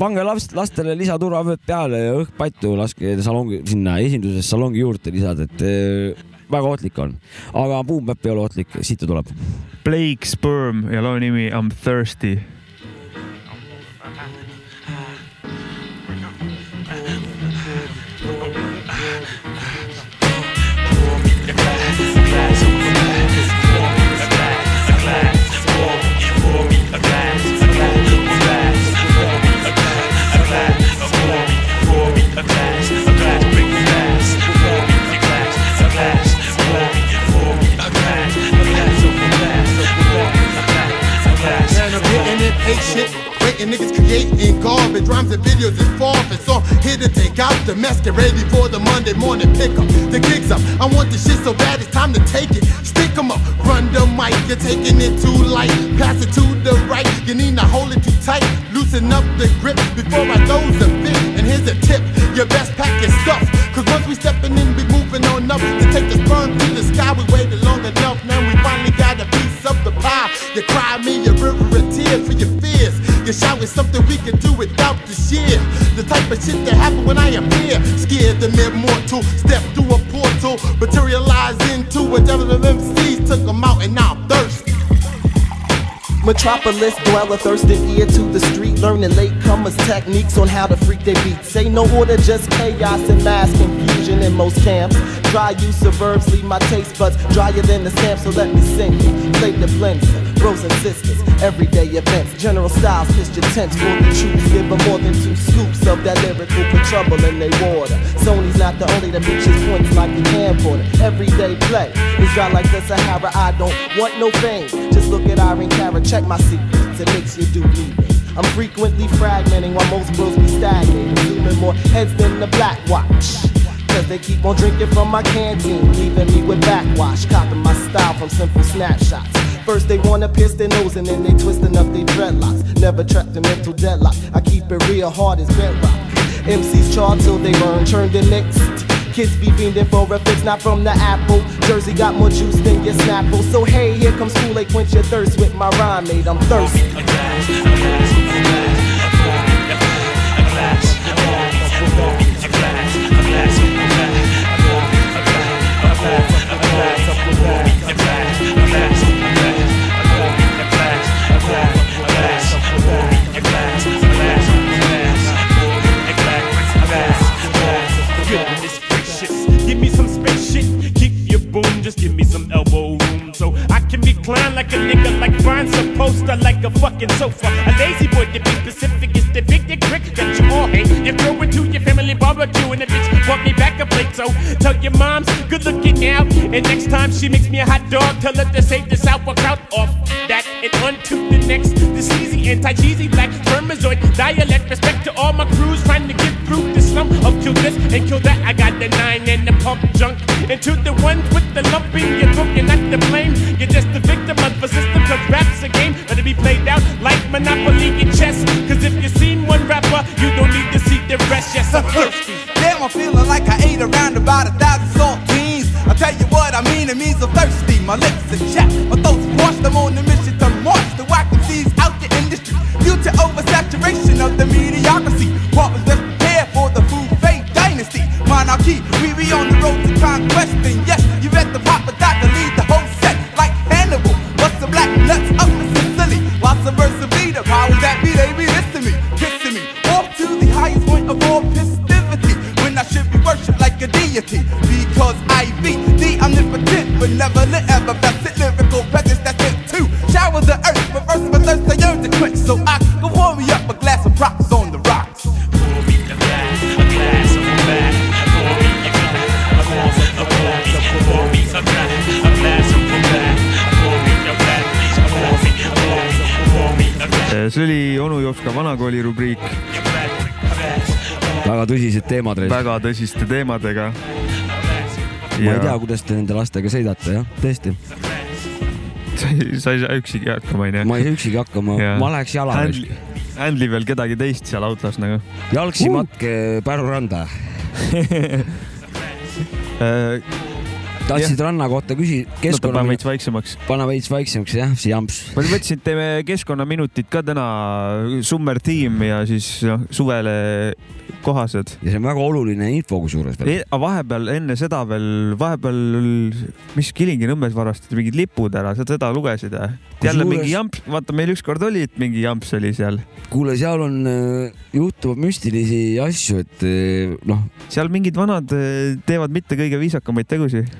pange laps, lastele lisaturvavööd peale ja õhkpattu laske salongi sinna esinduses salongi juurde lisada, et äh, väga ohtlik on, aga Boom Bap ei ole ohtlik, siit ta tuleb. Blake Sperm ja loo nimi I m thirsty. The masquerade before the Monday morning pickup. The gigs up. I want this shit so bad it's time to take it. Stick 'em up. Run the mic. You're taking it too light. Pass it to the right. You need to hold it too tight. Loosen up the grip before I throws the fit. And here's a tip. Your best pack is stuff. Cause once we stepping in, we moving on up. To take the sperm through the sky, we waited long enough. Now we finally got a piece of the pie. You cry me a river of tears for your fears. You shout is something we can do without the sheer. The type of shit that happen when I appear. Scared the mere mortal. Step through a portal. Materialize into a devil of MCs. Took them out and now I'm thirsty. Metropolis dweller, thirsting ear to the street, learning latecomers techniques on how to freak their beats. Say no order, just chaos and mass confusion in most camps. Dry you suburbs leave my taste buds drier than the stamp, so let me sing. Play the blends, bros and sisters, everyday events. General styles, picture tense for the troops. Give them more than two scoops of that lyrical for trouble in they water. Sony's not the only that reaches points like a camcorder. Everyday play is dry like the Sahara. I don't want no fame. Just look at Irene Cara, check my secrets. It makes you do leaving. I'm frequently fragmenting while most bros be stagnating. Zooming more heads than the black watch. Cause they keep on drinking from my canteen, leaving me with backwash, copying my style from simple snapshots. First they wanna pierce their nose and then they twisting up their dreadlocks. Never trapped in mental deadlock. I keep it real hard as bedrock. MCs chart till they burn, turned the next. Kids be fiending for a fix, not from the apple. Jersey got more juice than your Snapple. So hey, here comes Kool-Aid, quench your thirst with my rhyme made. I'm thirsty. A fucking sofa. A lazy boy, to be specific, is the big dick trick that you all hate. You throw it to your family barbecue, and the bitch want me back a plate. So tell your mom's good looking out. And next time she makes me a hot dog, tell her to save the sauerkraut off that and onto the next. The sleazy, anti-cheesy, black spermazoid dialect. Respect to all my crews trying to get through the slum of kill this and kill that. I got the nine and the pump junk. And to the ones with the lump in your throat, you're not to blame. You're just the victim of the system, cause rap's a Yeah. Tõsised teemad. väga tõsiste teemadega. ma ei tea, kuidas te nende lastega sõidate, jah, tõesti. sa ei sa ei saa üksigi hakkama, onju. ma ei saa üksigi hakkama, ma läheks jala. Handli peal kedagi teist seal autos nagu. jalgsi uh. matke Pärnu randa. tahtsid ranna kohta küsida, keskkonna. pane veits vaiksemaks. pane veits vaiksemaks, jah, see jamps. ma mõtlesin, et teeme keskkonnaminutid ka täna, Summer Team ja siis noh, suvele kohased. ja see on väga oluline info kusjuures veel. aga vahepeal enne seda veel, vahepeal, mis Kilingi-Nõmmes varastati mingid lipud ära, sa seda lugesid või? jälle Kusjuures- mingi jamps, vaata meil ükskord oli, et mingi jamps oli seal. kuule, seal on, juhtub müstilisi asju, et eh, noh. seal mingid vanad eh, teevad mitte kõige viisakamaid tegusid.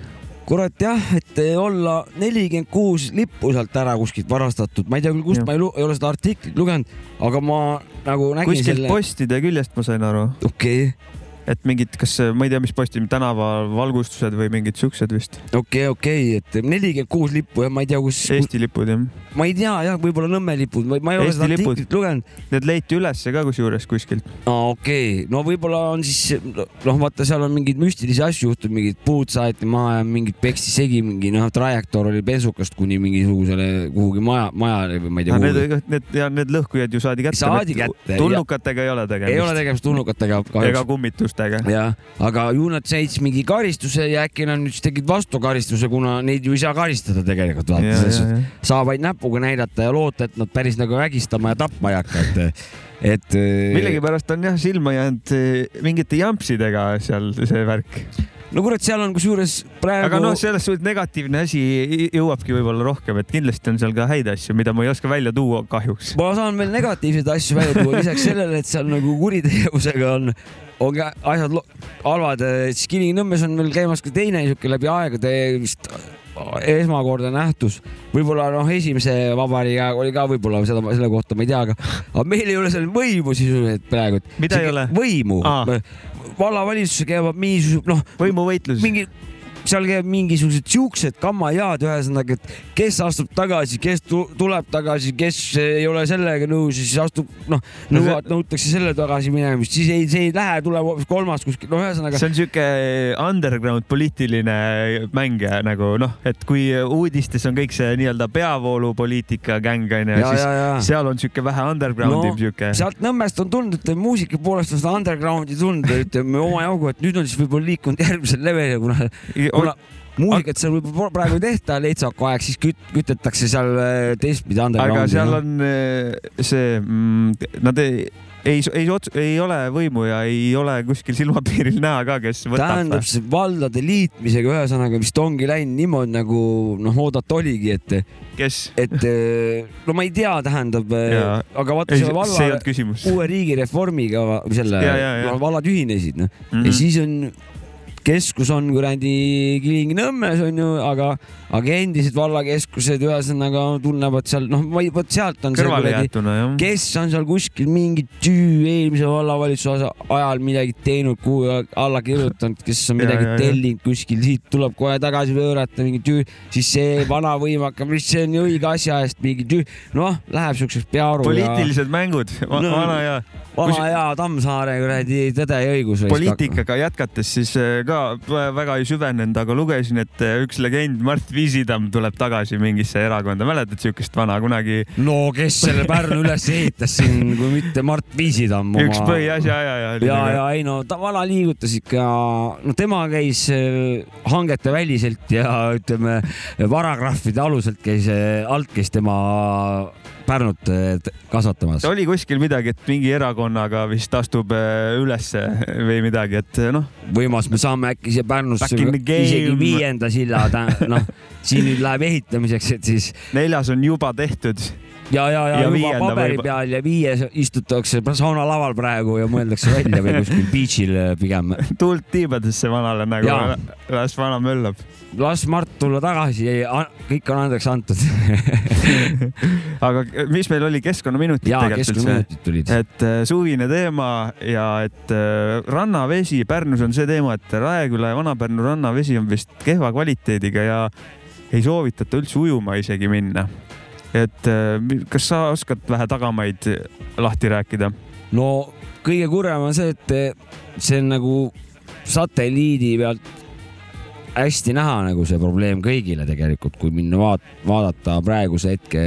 Kurat jah, et olla nelikümmend kuus lippu sealt ära kuskilt varastatud, ma ei tea küll, kust ma ei, ei ole seda artiklit lugenud, aga ma nagu nägin kuskilt selle. postide küljest ma sain aru. okei okay., et mingid, kas ma ei tea, mis postid, tänavavalgustused või mingid siuksed vist. okei, okei, et nelikümmend kuus lippu ja ma ei tea, kus, Eesti lipud jah. ma ei tea jah, võib-olla Nõmme lipud, ma ei ole Eesti seda artiklit lugenud. Need leiti ülesse ka kusjuures kuskilt. aa, okei okay., no võib-olla on siis noh, vaata, seal on mingeid müstilisi asju juhtunud, mingid puud saeti maha ja mingid peksti segi, mingi noh, trajektoor oli bensukast kuni mingisugusele kuhugi maja, majale või ma ei tea. Need, need ja need lõhkujad ju saadi kätte. Saadi kätte, tulnukatega ei ole tegemist. ei ole tegemist tulnukatega ega kahjuks. kummitustega. jah, aga ju nad said siis mingi karistuse ja äkki nad nüüd siis tegid vastukaristuse, kuna neid ju ei saa karistada tegelikult vaata, saab vaid näpuga näidata ja loota, et nad päris nagu vägistama ja tapma ei hakka, et, et. millegipärast on jah silma jäänud eh, mingite jampsidega seal see värk. No kurat, seal on kusjuures praegu. aga noh, selles suhtes negatiivne asi jõuabki võib-olla rohkem, et kindlasti on seal ka häid asju, mida ma ei oska välja tuua kahjuks. ma saan veel negatiivseid asju välja tuua, lisaks sellele, et seal nagu kuritegevusega on, on ka asjad halvad, siis Kilingi-Nõmmes on veel käimas ka teine niisugune läbi aegade vist esmakordne nähtus. võib-olla noh, esimese vabariigi ajal oli ka võib-olla seda, selle kohta ma ei tea, aga, aga meil ei ole seal võimu sisuliselt praegu. Mida ei ole? võimu vallavalitsus käib mingisugune noh. võimuvõitlus. mingi seal käib mingisugused siuksed kammajaad, ühesõnaga, et kes astub tagasi, kes tu tuleb tagasi, kes ei ole sellega nõus ja siis astub, noh, nõuad, nõutakse selle tagasi minemist, siis ei, see ei lähe, tuleb hoopis kolmas kuskil, no ühesõnaga. see on sihuke underground poliitiline mäng nagu noh, et kui uudistes on kõik see nii-öelda peavoolupoliitika gäng onju, siis ja, ja. seal on sihuke vähe underground'i no, sihuke. sealt Nõmmest on tulnud, ütleme muusika poolest on seda undergroundi tulnud, ütleme omajagu, et nüüd on siis võib-olla liikunud järgmisele levelile, kuna, kuna muusikat seal võib-olla praegu ei tehta, Leitsaku aeg siis küt, kütetakse seal äh, teistpidi undergroundi. aga seal on eh, see mm,, nad ei, ei, ei, ei ole võimu ja ei ole kuskil silmapiiril näha ka, kes võtab. tähendab, see valdade liitmisega ühesõnaga vist ongi läinud niimoodi nagu noh, oodata oligi, et, kes, et eh, no ma ei tea, tähendab, aga vaata Ei, selle valla uue riigireformiga selle vallad ühinesid noh mm. -hmm. ja siis on keskus on kuradi Kilingi-Nõmmes onju, aga, aga endised vallakeskused ühesõnaga tunnevad seal noh, vot sealt on kõrvale jäetuna jah. kes on seal kuskil mingi tüü eelmise vallavalitsuse ajal midagi teinud, kuhu alla kirjutanud, kes on Ja, midagi ja, ja. tellinud kuskil, siit tuleb kohe tagasi pöörata mingi tüü, siis see vana võim hakkab, mis see on ju õige asja eest mingi tüü, noh, läheb siukseks pearu ja poliitilised mängud, No, vana ja vana hea Tammsaare kuradi Tõde ja õigus. poliitikaga jätkates siis eh, ka väga ei süvenenud, aga lugesin, et eh, üks legend Mart Viisitamm tuleb tagasi mingisse erakonda, mäletad siukest vana kunagi? no kes selle Pärnu üles ehitas siin, kui mitte Mart Viisitamm oma. üks põhiasja ajaja oli. ja, ja ei no ta vana liigutas ikka, no tema käis äh, hangete väliselt ja ütleme paragrahvide aluselt käis, alt käis tema Pärnut äh, kasvatamas. oli kuskil midagi, et mingi erakonnaga vist astub eh, ülesse või midagi, et eh, noh, võimas, me saame äkki siia Pärnusse isegi viienda silla, noh, siin nüüd läheb ehitamiseks, et siis neljas on juba tehtud. ja, ja, ja, Ja juba paberi võib- peal ja viies istutakse saunalaval praegu ja mõeldakse välja või kuskil beach'il pigem. tuult tiibadesse vanale nagu las vana möllab. las Mart tulla tagasi, kõik on andeks antud. aga mis meil oli keskkonnaminutid tegelikult tulid. et äh, suvine teema ja et äh, rannavesi Pärnus on see teema, et Raeküla ja Vana-Pärnu rannavesi on vist kehva kvaliteediga ja ei soovitata üldse ujuma isegi minna. Et äh, kas sa oskad vähe tagamaid lahti rääkida? no kõige kurvem on see, et eh, see on nagu satelliidi pealt hästi näha nagu see probleem kõigile tegelikult, kui minna vaat-, vaadata praeguse hetke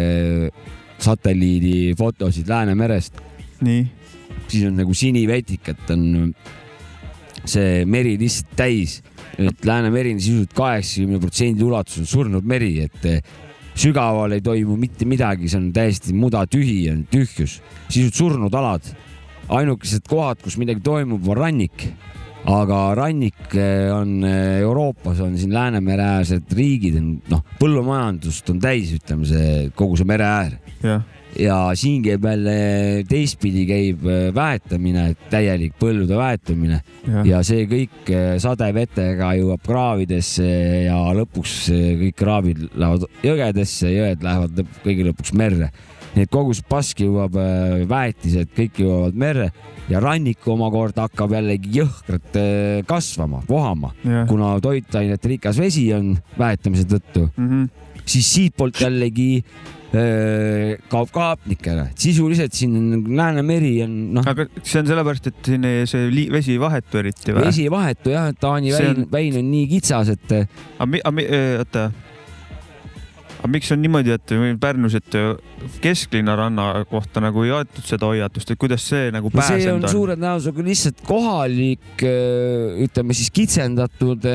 satelliidi fotosid Läänemerest, nii, siis on nagu sinivetik, et on see meri lihtsalt täis, et Läänemeri on sisuliselt kaheksakümne protsendi ulatuses surnud meri, et sügaval ei toimu mitte midagi, see on täiesti mudatühi, on tühjus, sisuliselt surnud alad. ainukesed kohad, kus midagi toimub, on rannik. aga rannik eh, on eh, Euroopas on siin Läänemere-äärsed riigid on noh, põllumajandust on täis, ütleme see kogu see mereäär jah, ja siin käib jälle teistpidi käib äh, väetamine, täielik põldude väetamine Jah. ja see kõik äh, sadevetega jõuab kraavidesse ja lõpuks äh, kõik kraavid lähevad jõgedesse, jõed lähevad lõpp, kõige lõpuks merre. need kogused paski jõuab äh, väetised, kõik jõuavad merre ja rannik omakorda hakkab jällegi jõhkralt kasvama, vohama, kuna toitainete rikas vesi on väetamise tõttu mm. -hmm. Siis siitpoolt jällegi öö, kaob ka hapnik ära, sisuliselt siin on Läänemeri on noh, aga see on sellepärast, et siin see li- vesi ei vahetu eriti või? vesi ei vahetu jah, et Taani väin on-, väin on nii kitsas, et aga mi-, oota. Aga miks on niimoodi, et Pärnus, et kesklinna ranna kohta nagu ei aetud seda hoiatust, et kuidas see nagu no see on on, suure tõenäosusega lihtsalt kohalik, ütleme siis kitsendatud,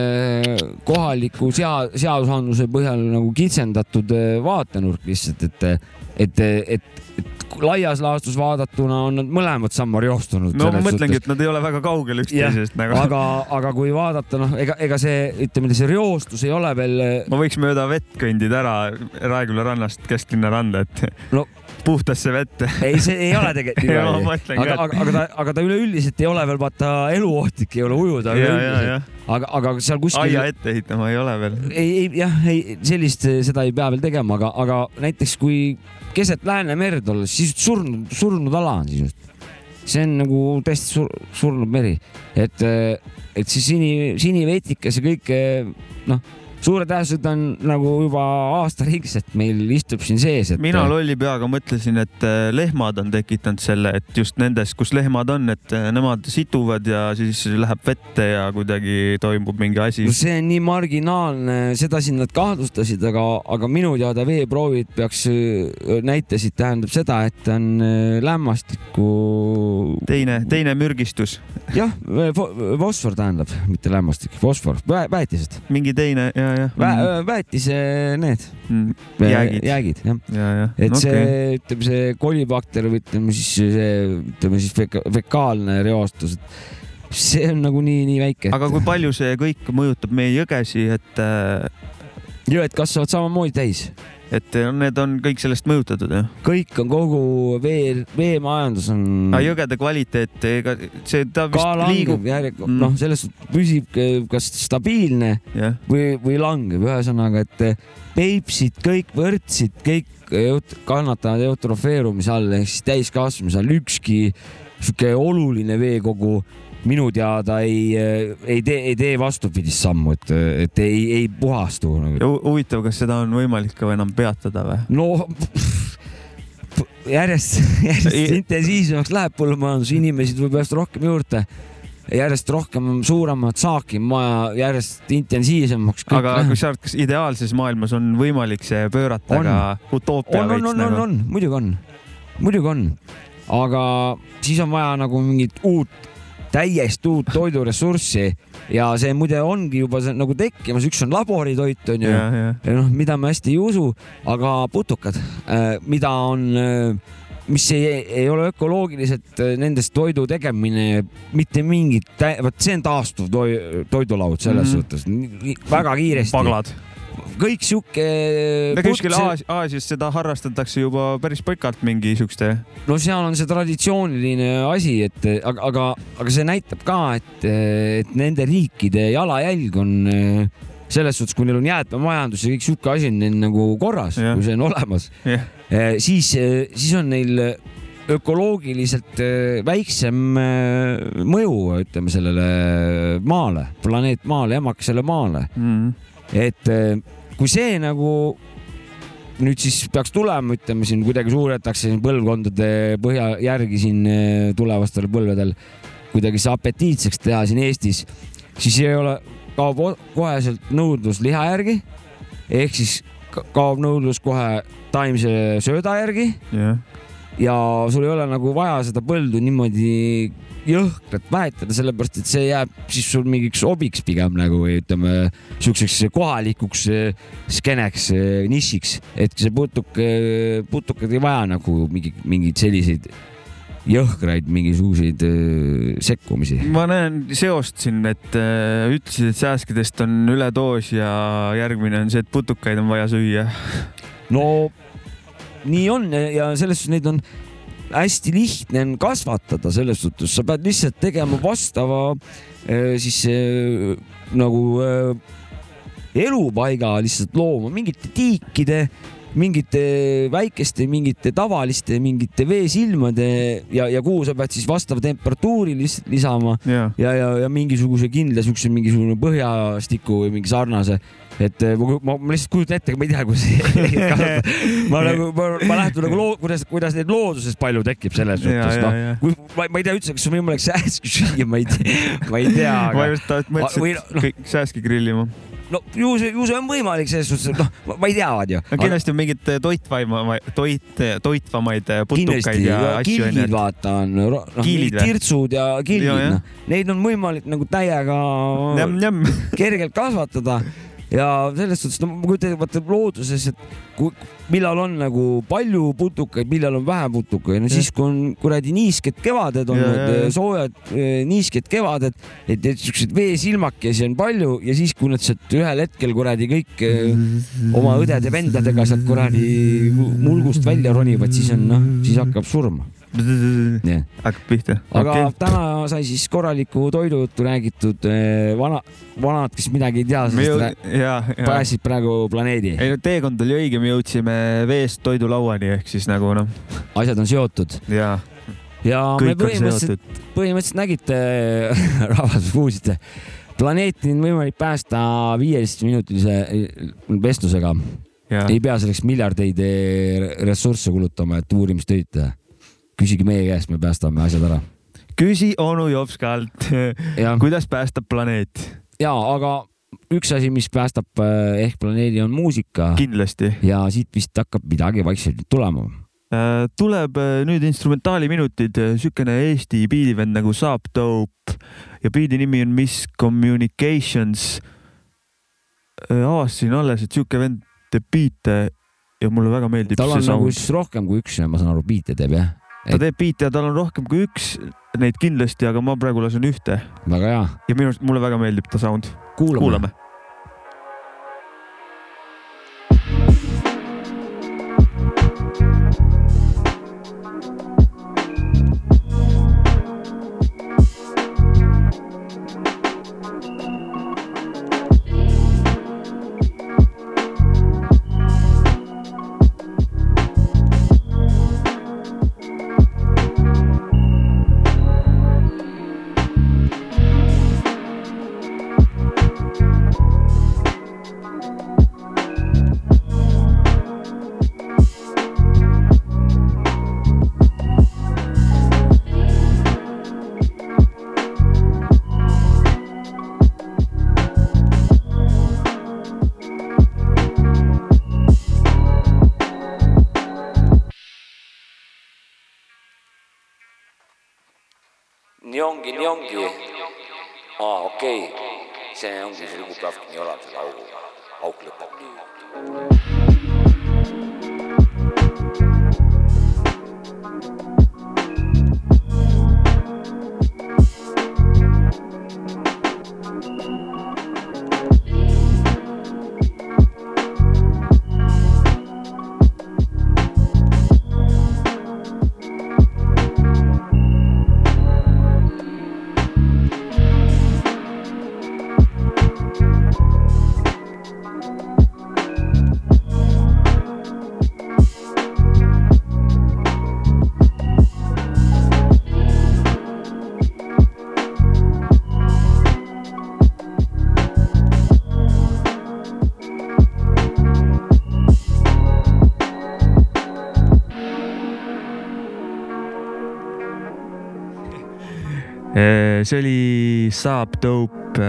kohaliku sea-, seadusandluse põhjal nagu kitsendatud äh, vaatenurk lihtsalt, et, et, et, et laias laastus vaadatuna on nad mõlemad sama reostunud. no ma mõtlengi, et nad ei ole väga kaugel üksteisest nagu. aga, aga kui vaadata, noh, ega, ega see, ütleme, see reostus ei ole veel. ma võiks mööda vett kõndida ära Raeküla rannast kesklinna randa, et no puhtasse vette. ei, see ei ole tegelikult niimoodi. mõtlen aga, aga, aga ta, aga ta üleüldiselt ei ole veel vaata eluohtlik ei ole ujuda üleüldiselt aga, aga seal kuskil. aia ette ehitama ei ole veel. ei, ei jah, ei sellist, seda ei pea veel tegema, aga, aga näiteks kui keset Läänemerd olla, siis surnud, surnud ala on sisuliselt. see on nagu täiesti sur, surnud meri, et, et see sini, sinivetikas ja kõik noh, suure tõenäosusega on nagu juba aastaringselt meil istub siin sees, et. mina lolli peaga mõtlesin, et äh, lehmad on tekitanud selle, et just nendes, kus lehmad on, et äh, nemad situvad ja siis läheb vette ja kuidagi toimub mingi asi no. see on nii marginaalne, seda siin nad kahtlustasid, aga, aga minu teada veeproovid peaks, näitasid, tähendab seda, et on äh, lämmastiku. teine, teine mürgistus. jah, fosfor tähendab, mitte lämmastik, fosfor, väetised. mingi teine ja, ja Vä,. väetise need mm. jäägid, jäägid, jah ja, ja. et no, see okay., ütleme see kolibakter või ütleme siis see, ütleme siis feka, fekaalne reostus, et see on nagu nii, nii väike. aga kui palju see kõik mõjutab meie jõgesi, et äh, jõed kasvavad samamoodi täis. Et need on kõik sellest mõjutatud jah? kõik on kogu vee, veemajandus on. jõgede kvaliteet, ega see, ta ka vist liigub langeb järjekord mm., noh, selles püsib eh, kas stabiilne yeah. või, või langeb, ühesõnaga, et eh, Peipsid kõik võrdsid, kõik eut- kannatavad eutrofeerumise all ehk siis täiskasvamise all, ükski sihuke oluline veekogu minu teada ei, ei tee, ei tee vastupidist sammu, et, et ei, ei puhastu nagu.. huvitav, kas seda on võimalik ka enam peatada või? no järjest, järjest intensiivsemaks läheb põllumajandus, inimesi tuleb järjest rohkem juurde, järjest rohkem suuremat saaki on vaja, järjest intensiivsemaks. aga kui sa arvad, kas ideaalses maailmas on võimalik see pöörata On. ka utoopia on, on, veits on, on, nagu? on, muidugi on, muidugi on, aga siis on vaja nagu mingit uut, täiesti uut toiduressurssi ja see muide ongi juba see, nagu tekkimas, üks on laboritoit onju, Ja, ja. noh, mida me hästi ei usu, aga putukad, mida on, mis ei, ei ole ökoloogiliselt äh, nendest toidu tegemine mitte mingit, vot see on taastuv toi, toidulaud selles mm -hmm. suhtes, väga kiiresti. paglad. Kõik sihuke. kuskil Aas- Aasias seda harrastatakse juba päris pikalt mingi siukeste. no seal on see traditsiooniline asi, et aga, aga, aga see näitab ka, et, et nende riikide jalajälg on eh, selles suhtes, kui neil on jäätmemajandus ja kõik sihuke asi on neil nagu korras, kui see on olemas, siis, siis on neil ökoloogiliselt eh, väiksem eh, mõju, ütleme sellele maale, planeet Maale, emakesele Maale mm.. Et eh, kui see nagu nüüd siis peaks tulema, ütleme siin kuidagi siin põlvkondade põhja järgi siin eh, tulevastel põlvedel kuidagi see apetiitseks teha siin Eestis, siis ei ole, kaob koheselt nõudlus liha järgi ehk siis ka- kaob nõudlus kohe taimse sööda järgi. Jah, ja sul ei ole nagu vaja seda põldu niimoodi jõhkralt väetada, sellepärast et see jääb siis sul mingiks hobiks pigem nagu või ütleme siukseks kohalikuks eh, skeeneks, nišiks, et see putuk, putukad ei vaja nagu mingi, mingeid selliseid jõhkraid mingisuguseid eh, sekkumisi. ma näen seost siin, et ütlesid, et sääskedest on üledoos ja järgmine on see, et putukaid on vaja süüa. no nii on ja selles suhtes neid on hästi lihtne on kasvatada selles suhtes, sa pead lihtsalt tegema vastava eh, siis eh, nagu eh, elupaiga lihtsalt looma. Mingite tiikide mingite väikeste, mingite tavaliste, mingite veesilmade ja, ja kuhu sa pead siis vastava temperatuuri lihtsalt lisama. Ja, ja, ja, ja mingisuguse kindla siukse mingisugune põhjastiku või mingi sarnase. Et eh, ma, ma, ma lihtsalt kujutan ette, aga ma ei tea, kuidas ma nagu, ma, ma lähtun nagu loo,, kuidas, kuidas neid looduses palju tekib selles suhtes, noh ma, ma ei tea üldse, kas on võimalik sääski süüa, ma ei tea, ma ei tea. ma just mõtlesin, et noh, kõik sääski grillima. no ju see, ju see on võimalik selles suhtes, et noh, ma ei tea, vaat ju. no kindlasti on mingid toitvaima, toit, toitvamaid putukaid ja ja asju kilgid, vaata on, Kiilid või? tirtsud ja jah. noh, neid on võimalik nagu täiega kergelt kasvatada ja selles suhtes, no ma kujutan ette, vaata looduses, et kui, millal on nagu palju putukaid, millal on vähe putukaid, no siis, kui on kuradi niisked kevaded olnud Ja, ja, ja., soojad eh, niisked kevaded, et, et siukseid veesilmakesi on palju ja siis, kui nad sealt ühel hetkel kuradi kõik eh, oma õdede-vendadega sealt kuradi mulgust välja ronivad, siis on noh, siis hakkab surma. Hakkab pihta. aga okay. täna sai siis korralikku toidujuttu räägitud, vana, vanad, kes midagi ei tea, me ja. päästsid praegu planeedi. ei no teekond oli õige, me jõudsime veest toidulauani ehk siis nagu noh, asjad on seotud ja ja me kõik on põhimõtteliselt, põhimõtteliselt nägite, rahvas kuulsite, planeeti on võimalik päästa viieteistminutilise vestlusega. Ja. ei pea selleks miljardeid eh, ressursse kulutama, et uurimistöid teha. Küsige meie käest, me päästame asjad ära. küsi onu Jopskalt, kuidas päästab planeet? ja, aga üks asi, mis päästab eh, ehk planeedi, on muusika. kindlasti. ja siit vist hakkab midagi vaikselt tulema. tuleb äh, nüüd instrumentaaliminutid, siukene Eesti biidivend nagu Saab Dope ja biidi nimi on Miscommunications. avastasin alles, et siuke vend teeb biite ja mulle väga meeldib tal on nagu siis rohkem kui üks, ma saan aru, biite teeb jah? Ta teeb biite ja tal on rohkem kui üks neid kindlasti, aga ma praegu lasen ühte väga hea. ja minu arust mulle väga meeldib ta sound. kuulame, kuulame.. Nii ongi, see oli Saab Dope.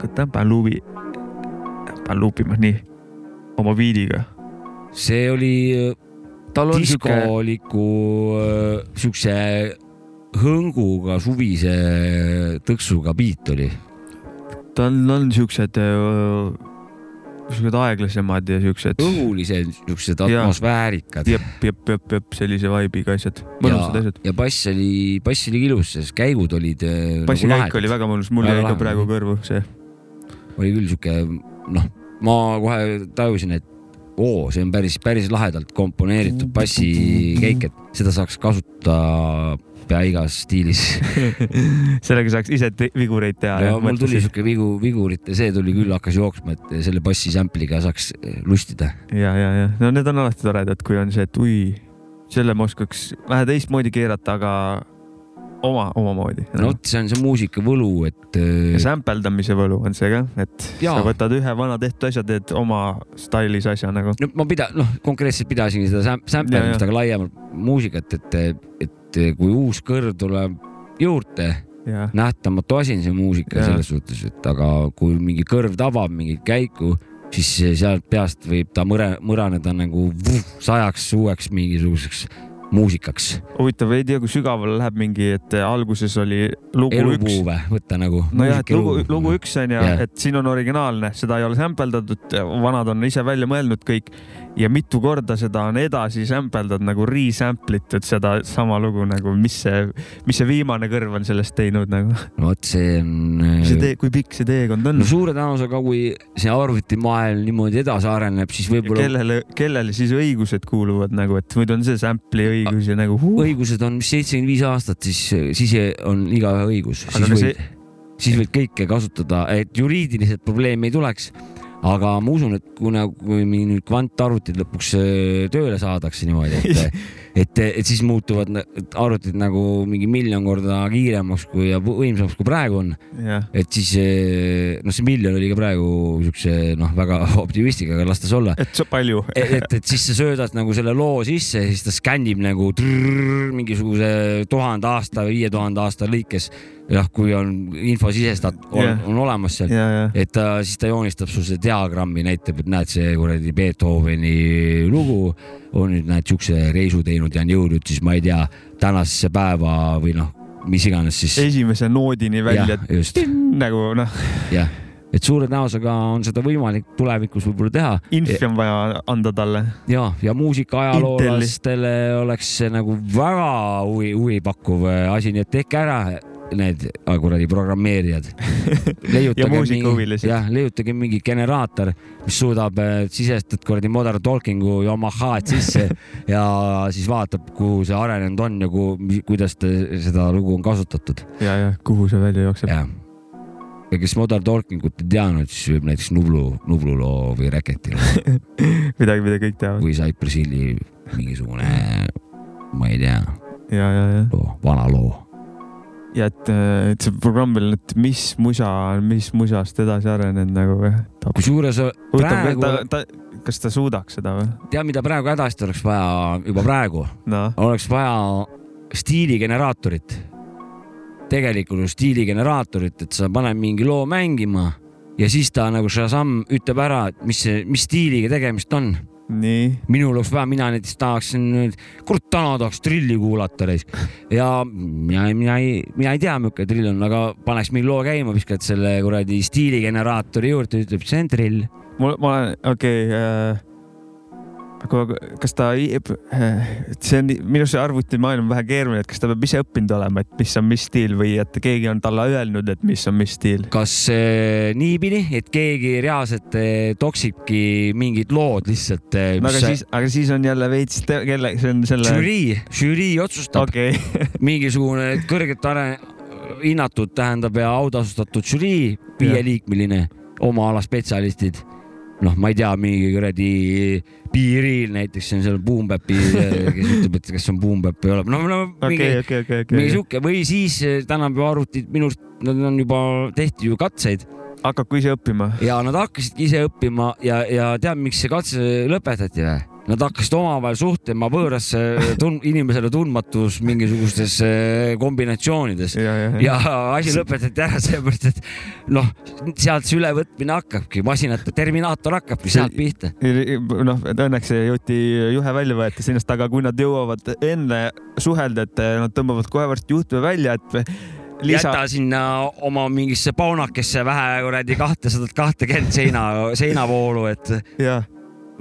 oota, panen luubi, panen luupima nii, oma biidiga. see oli on diskoliku äh, siukse hõnguga suvise tõksuga beat oli. tal on siuksed, siuksed aeglasemad ja siuksed. õhulised siuksed atmosfäärikad. jep, jep, jep, jep sellise vibe'iga asjad, mõnusad asjad. ja bass oli, bass oli ilus, sest käigud olid. bassikäik oli väga mõnus, mul jäi ka praegu kõrvu see. oli küll sihuke, noh, ma kohe tajusin, et oo, see on päris, päris lahedalt komponeeritud bassikeik, et seda saaks kasutada pea igas stiilis. sellega saaks ise vigureid teha. ja mul tuli siuke vigu, vigurite, see tuli küll, hakkas jooksma, et selle bassi sample'iga saaks lustida. ja, ja, ja no need on alati toredad, kui on see, et ui, selle ma oskaks vähe teistmoodi keerata, aga oma, omamoodi. no vot, see on see muusika võlu, et. ja sämpeldamise võlu on see ka, et Jaa. sa võtad ühe vana tehtud asja, teed oma stailis asja nagu. no ma pida-, noh, konkreetselt pidasingi seda säm- sämpeldamist, Ja, ja. aga laiemalt muusikat, et, et kui uus kõrv tuleb juurde, Ja. nähtamatu asi on see muusika Ja. selles suhtes, et aga kui mingi kõrv tabab mingit käiku, siis sealt peast võib ta mõre, mõraneda nagu vuh, sajaks uueks mingisuguseks muusikaks. huvitav, ei tea, kui sügavale läheb mingi, et alguses oli lugu elupuu või, võtta nagu. nojah, et lugu, lugu üks on ju Jah. et siin on originaalne, seda ei ole sämpeldatud, vanad on ise välja mõelnud kõik ja mitu korda seda on edasi sämpeldad nagu resample itud seda sama lugu nagu, mis see, mis see viimane kõrv on sellest teinud nagu. vot, see on. see tee, kui pikk see teekond on no? suure tõenäosusega, kui see arvutimaailm niimoodi edasi areneb, siis võib-olla. kellele, kellele siis õigused kuuluvad nagu, et muidu on see sample'i õigus ja nagu huh.. õigused on vist seitsekümmend viis aastat, siis, siis on igaühe õigus, siis võid see- see..., siis võid kõike kasutada, et juriidiliselt probleemi ei tuleks. Aga ma usun, et kuna, kui nüüd kvantarvutid lõpuks äh, tööle saadakse niimoodi, et, et, et siis muutuvad arvutid nagu mingi miljon korda kiiremaks kui ja võimsamaks, kui praegu on. jah, et siis noh, see miljon oli ka praegu siukse noh, väga optimistlik, aga las ta olla. et see palju. et, et, et siis sa söödad nagu selle loo sisse ja siis ta skännib nagu trrrr, mingisuguse tuhande aasta või viie tuhande aasta lõikes. jah, kui on info sisestat-, on, Jah. on olemas seal ja, ja, et ta siis ta joonistab sul see diagrammi, näitab, et näed, see kuradi Beethoveni lugu on nüüd näed siukse reisu teinud ja on jõudnud siis ma ei tea tänasesse päeva või noh, mis iganes siis. Esimese noodini välja. nagu noh, jah, et suure tõenäosusega on seda võimalik tulevikus võib-olla teha. infi on vaja anda talle. ja, ja muusikaajaloolastel oleks see nagu väga huvi, huvipakkuv asi, nii et tehke ära need ah, kuradi programmeerijad. Jah, leiutage mingi generaator, mis suudab, sisestad kuradi Modern Talkingu Yamaha't sisse ja siis vaatab, kuhu see arenenud on ja kuhu, kuidas te, seda lugu on kasutatud. ja, ja kuhu see välja jookseb. ja kes Modern Talkingut ei teadnud, siis võib näiteks Nublu, Nublu loo või Reketi loo midagi, mida kõik teavad. või Cypress Hilli mingisugune, ma ei tea, ja, ja, ja, vana loo. Ja et, et see programm veel, et mis musa, mis musast edasi arenenud nagu. kusjuures praegu, ta, ta, kas ta suudaks seda või? tead, mida praegu hädasti oleks vaja juba praegu no.? oleks vaja stiiligeneraatorit. tegelikult stiiligeneraatorit, et sa paned mingi loo mängima ja siis ta nagu Shazam ütleb ära, et mis mis stiiliga tegemist on. Minul oleks vaja, mina näiteks tahaksin nüüd, kurat täna tahaks trilli kuulata raisk ja mina, mina ei, mina ei tea, milline trill on, aga paneks mingi loo käima, viskad selle kuradi stiiligeneraatori juurde, ütleb, see on trill. mul, ma olen, okei okay, äh,. Aga kas ta, see on, minu see arvutimaailm on vähe keeruline, et kas ta peab ise õppinud olema, et mis on mis stiil või et keegi on talle öelnud, et mis on mis stiil? kas äh, niipidi, et keegi reaalselt äh, toksibki mingid lood lihtsalt äh,. no aga siis, aga siis on jälle veits, kelle, see on selle. žürii, žürii otsustab okay. mingisugune kõrget are-, hinnatud tähendab ja autasustatud žürii, viieliikmeline, oma ala spetsialistid. noh, ma ei tea, mingi kuradi Piiril näiteks, on seal Boom Bapi, kes ütleb, et kas see on Boom Bap või ei ole, no, no mingi okei, okei, okei, okei. mingi sihuke või siis eh, tänapäeva arvutid minu arust, nad on juba tehtud ju katseid hakkabki ise õppima. ja nad hakkasidki ise õppima ja, ja tead, miks see katse lõpetati või? Nad hakkasid omavahel suhtlema võõrasse tun-, inimesele tundmatus mingisugustes kombinatsioonides. Ja, ja, ja. Asi lõpetati ära sellepärast, et noh, sealt see ülevõtmine hakkabki, masinate terminaator hakkabki sealt pihta. noh, õnneks see juti juhe välja võeti sinust, aga kui nad jõuavad enne suhelda, et nad tõmbavad kohe varsti juhtme välja, et lisa... jäta sinna oma mingisse paunakesse vähe kuradi kahtesadat kahtekümmet seina, seinavoolu, et jah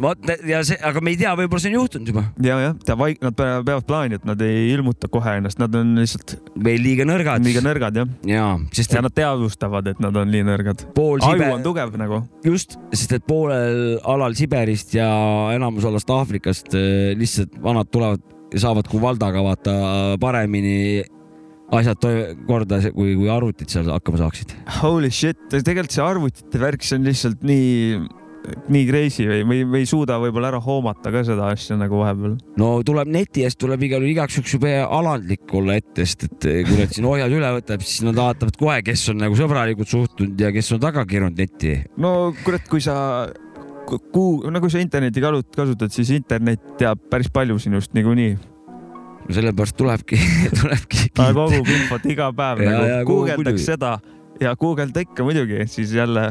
vot ja see, aga me ei tea, võib-olla see on juhtunud juba. ja, jah, ta vaik-, nad pe- peavad plaani, et nad ei ilmuta kohe ennast, nad on lihtsalt veel liiga nõrgad. liiga nõrgad jah. ja, sest ja nad teadvustavad, et nad on nii nõrgad. Pool aju on tugev nagu. just, sest et poolel alal Siberist ja enamus alast Aafrikast eh, lihtsalt vanad tulevad ja saavad kui Valdaga vaata paremini asjad korda, kui, kui arvutid seal hakkama saaksid. Holy shit, tegelikult see arvutite värk, see on lihtsalt nii, nii crazy või, või, või ei suuda võib-olla ära hoomata ka seda asja nagu vahepeal. no tuleb neti eest tuleb igal juhul igaks juhuks jube alandlik olla ette, sest et eh, kui nad siin ohjad üle võtab, siis nad vaatavad kohe, kes on nagu sõbralikult suhtunud ja kes on taga kirunud netti. no kurat, kui sa, kuu, no kui sa internetti kalu- kasutad, siis internet teab päris palju sinust niikuinii. no sellepärast tulebki, tulebki. ta kogub infot iga päev Ja- nagu, guugeldaks seda ja guugelda ikka muidugi, siis jälle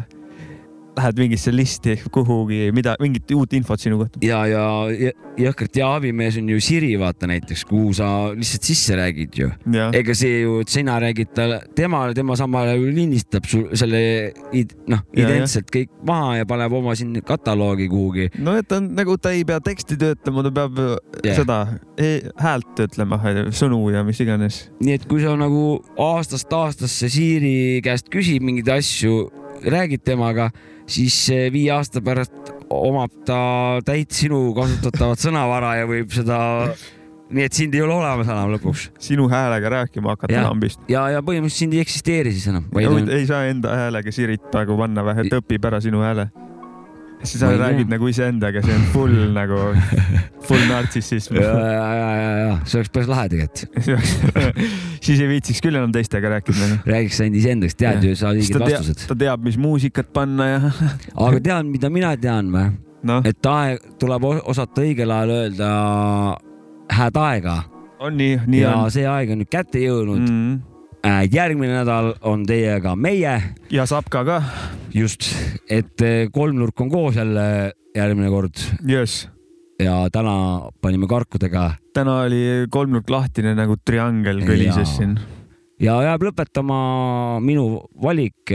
lähed mingisse listi kuhugi, mida, mingit uut infot sinu kohta. ja, ja jõ- jõhkralt hea abimees on ju Siri, vaata näiteks, kuhu sa lihtsalt sisse räägid ju. Ega see ju, et sina räägid talle, temale, tema samal ajal lindistab sul selle noh, Ja, identselt kõik maha ja paneb oma siin kataloogi kuhugi. no et ta on nagu, ta ei pea teksti töötlema, ta peab yeah. seda e häält töötlema, sõnu ja mis iganes. nii et kui sa nagu aastast aastasse Siiri käest küsid mingeid asju, räägid temaga, siis viie aasta pärast omab ta täit sinu kasutatavat sõnavara ja võib seda, nii et sind ei ole olemas enam lõpuks. sinu häälega rääkima hakata ja lambist., ja, ja põhimõtteliselt sind ei eksisteeri siis enam, vaid on ei saa enda häälega Sirit praegu panna või, et õpib ära sinu hääle. Siis sa räägid nagu iseendaga, see on full nagu, full nartsissism ja, ja, ja, ja, ja see oleks päris lahe tegelikult. siis ei viitsiks küll enam teistega rääkida nagu. räägiks ainult iseendast, tead ju, sa õiged vastused. ta teab, mis muusikat panna ja aga tead, mida mina tean või no.? et aeg, tuleb osata õigel ajal öelda hääd aega. on nii, nii ja on. see aeg on nüüd kätte jõudnud mm.. Järgmine nädal on teiega meie. ja Sapka ka. just, et eh, kolmnurk on koos jälle järgmine kord. jess. ja täna panime karkudega täna oli kolmnurk lahtine nagu triangel kõlises siin. ja jääb lõpetama minu valik.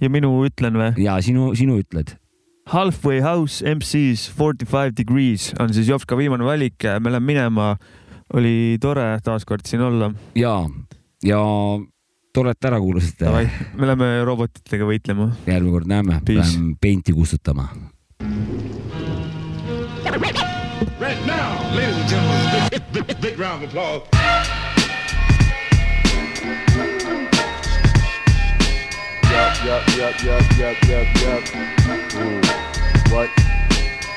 ja minu ütlen või? ja sinu, sinu ütled Halfway House MC-s Forty Five Degrees on siis Jopska viimane valik, me läheme minema. oli tore taaskord siin olla. ja, ja tore, et ära kuulasite. me läheme robotitega võitlema. järgmine kord näeme, lähme peinti kustutama. Right now, ladies and gentlemen, big, big, big round of applause. Yup, yup, yup, yup, yup, yup, yup. Ooh, what?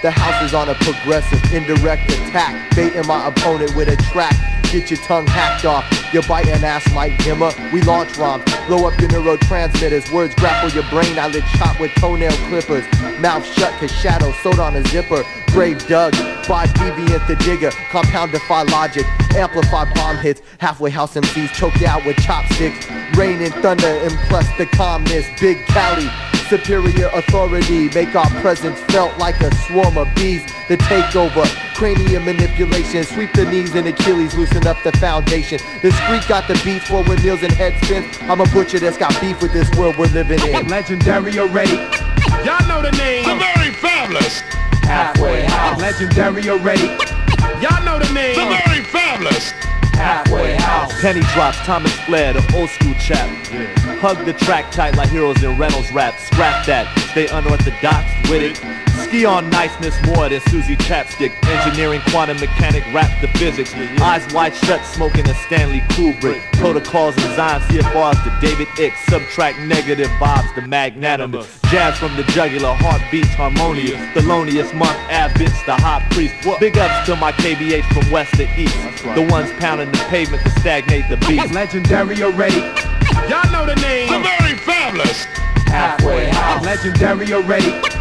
The house is on a progressive, indirect attack. Baiting my opponent with a track. Get your tongue hacked off. Your biting ass like gimmer. We launch rhymes. Blow up your neurotransmitters. Words grapple your brain. I eyelid chop with toenail clippers. Mouth shut cause shadow sewed on a zipper. Grave dug. By deviant the digger. Compound defy logic. Amplify bomb hits. Halfway house MCs choke you out with chopsticks. Rain and thunder and the calmness. Big Cali. Superior authority make our presence felt like a swarm of bees. The takeover, cranium manipulation, sweep the knees and Achilles, loosen up the foundation. The street got the beats for windmills and head spins. I'm a butcher that's got beef with this world we're living in. Legendary already. Y'all know the name. The very fabulous. Halfway house. Legendary already. Y'all know the name. The very fabulous. Halfway house. Penny drops, Thomas Flair, the old school chap. Hug the track tight like heroes in Reynolds rap. Scrap that, stay unorthodox with it. Ski on niceness more than Susie Chapstick. Engineering, quantum mechanic, rap the physics. Eyes wide shut, smoking a Stanley Kubrick. Protocols and Zion, CFRs to David Icks. Subtract negative vibes to magnanimous. Jazz from the jugular, heartbeats harmonious. Thelonious Monk, Abbott's the hot priest. Big ups to my KBH from west to east. The ones pounding the pavement to stagnate the beat. Legendary already. Y'all know the name. The very fabulous. Halfway house. Legendary already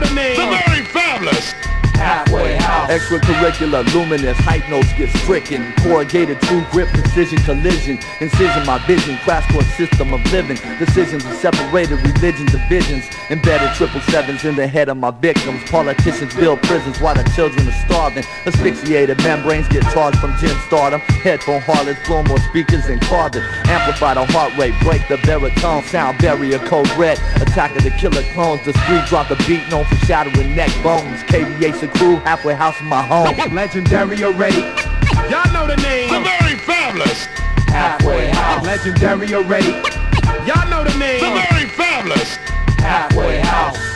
the name. Somebody fabulous. Halfway house. Extracurricular, luminous, height notes get stricken. Corrugated, true grip, precision, collision. Incision, my vision, crash course system of living. Decisions are separated religion divisions. Embedded triple sevens in the head of my victims. Politicians build prisons while the children are starving. Asphyxiated membranes get charged from gym stardom. Headphone harlots blow more speakers than carbon. Amplify the heart rate, break the baritone. Sound barrier code red. Attack of the killer clones. The street drop the beat known for shattering neck bones. KVH the crew, halfway house in my home. Legendary already. Y'all know the name. The very fabulous. Halfway house. Legendary array. Y'all know the name. The very fabulous. Halfway house.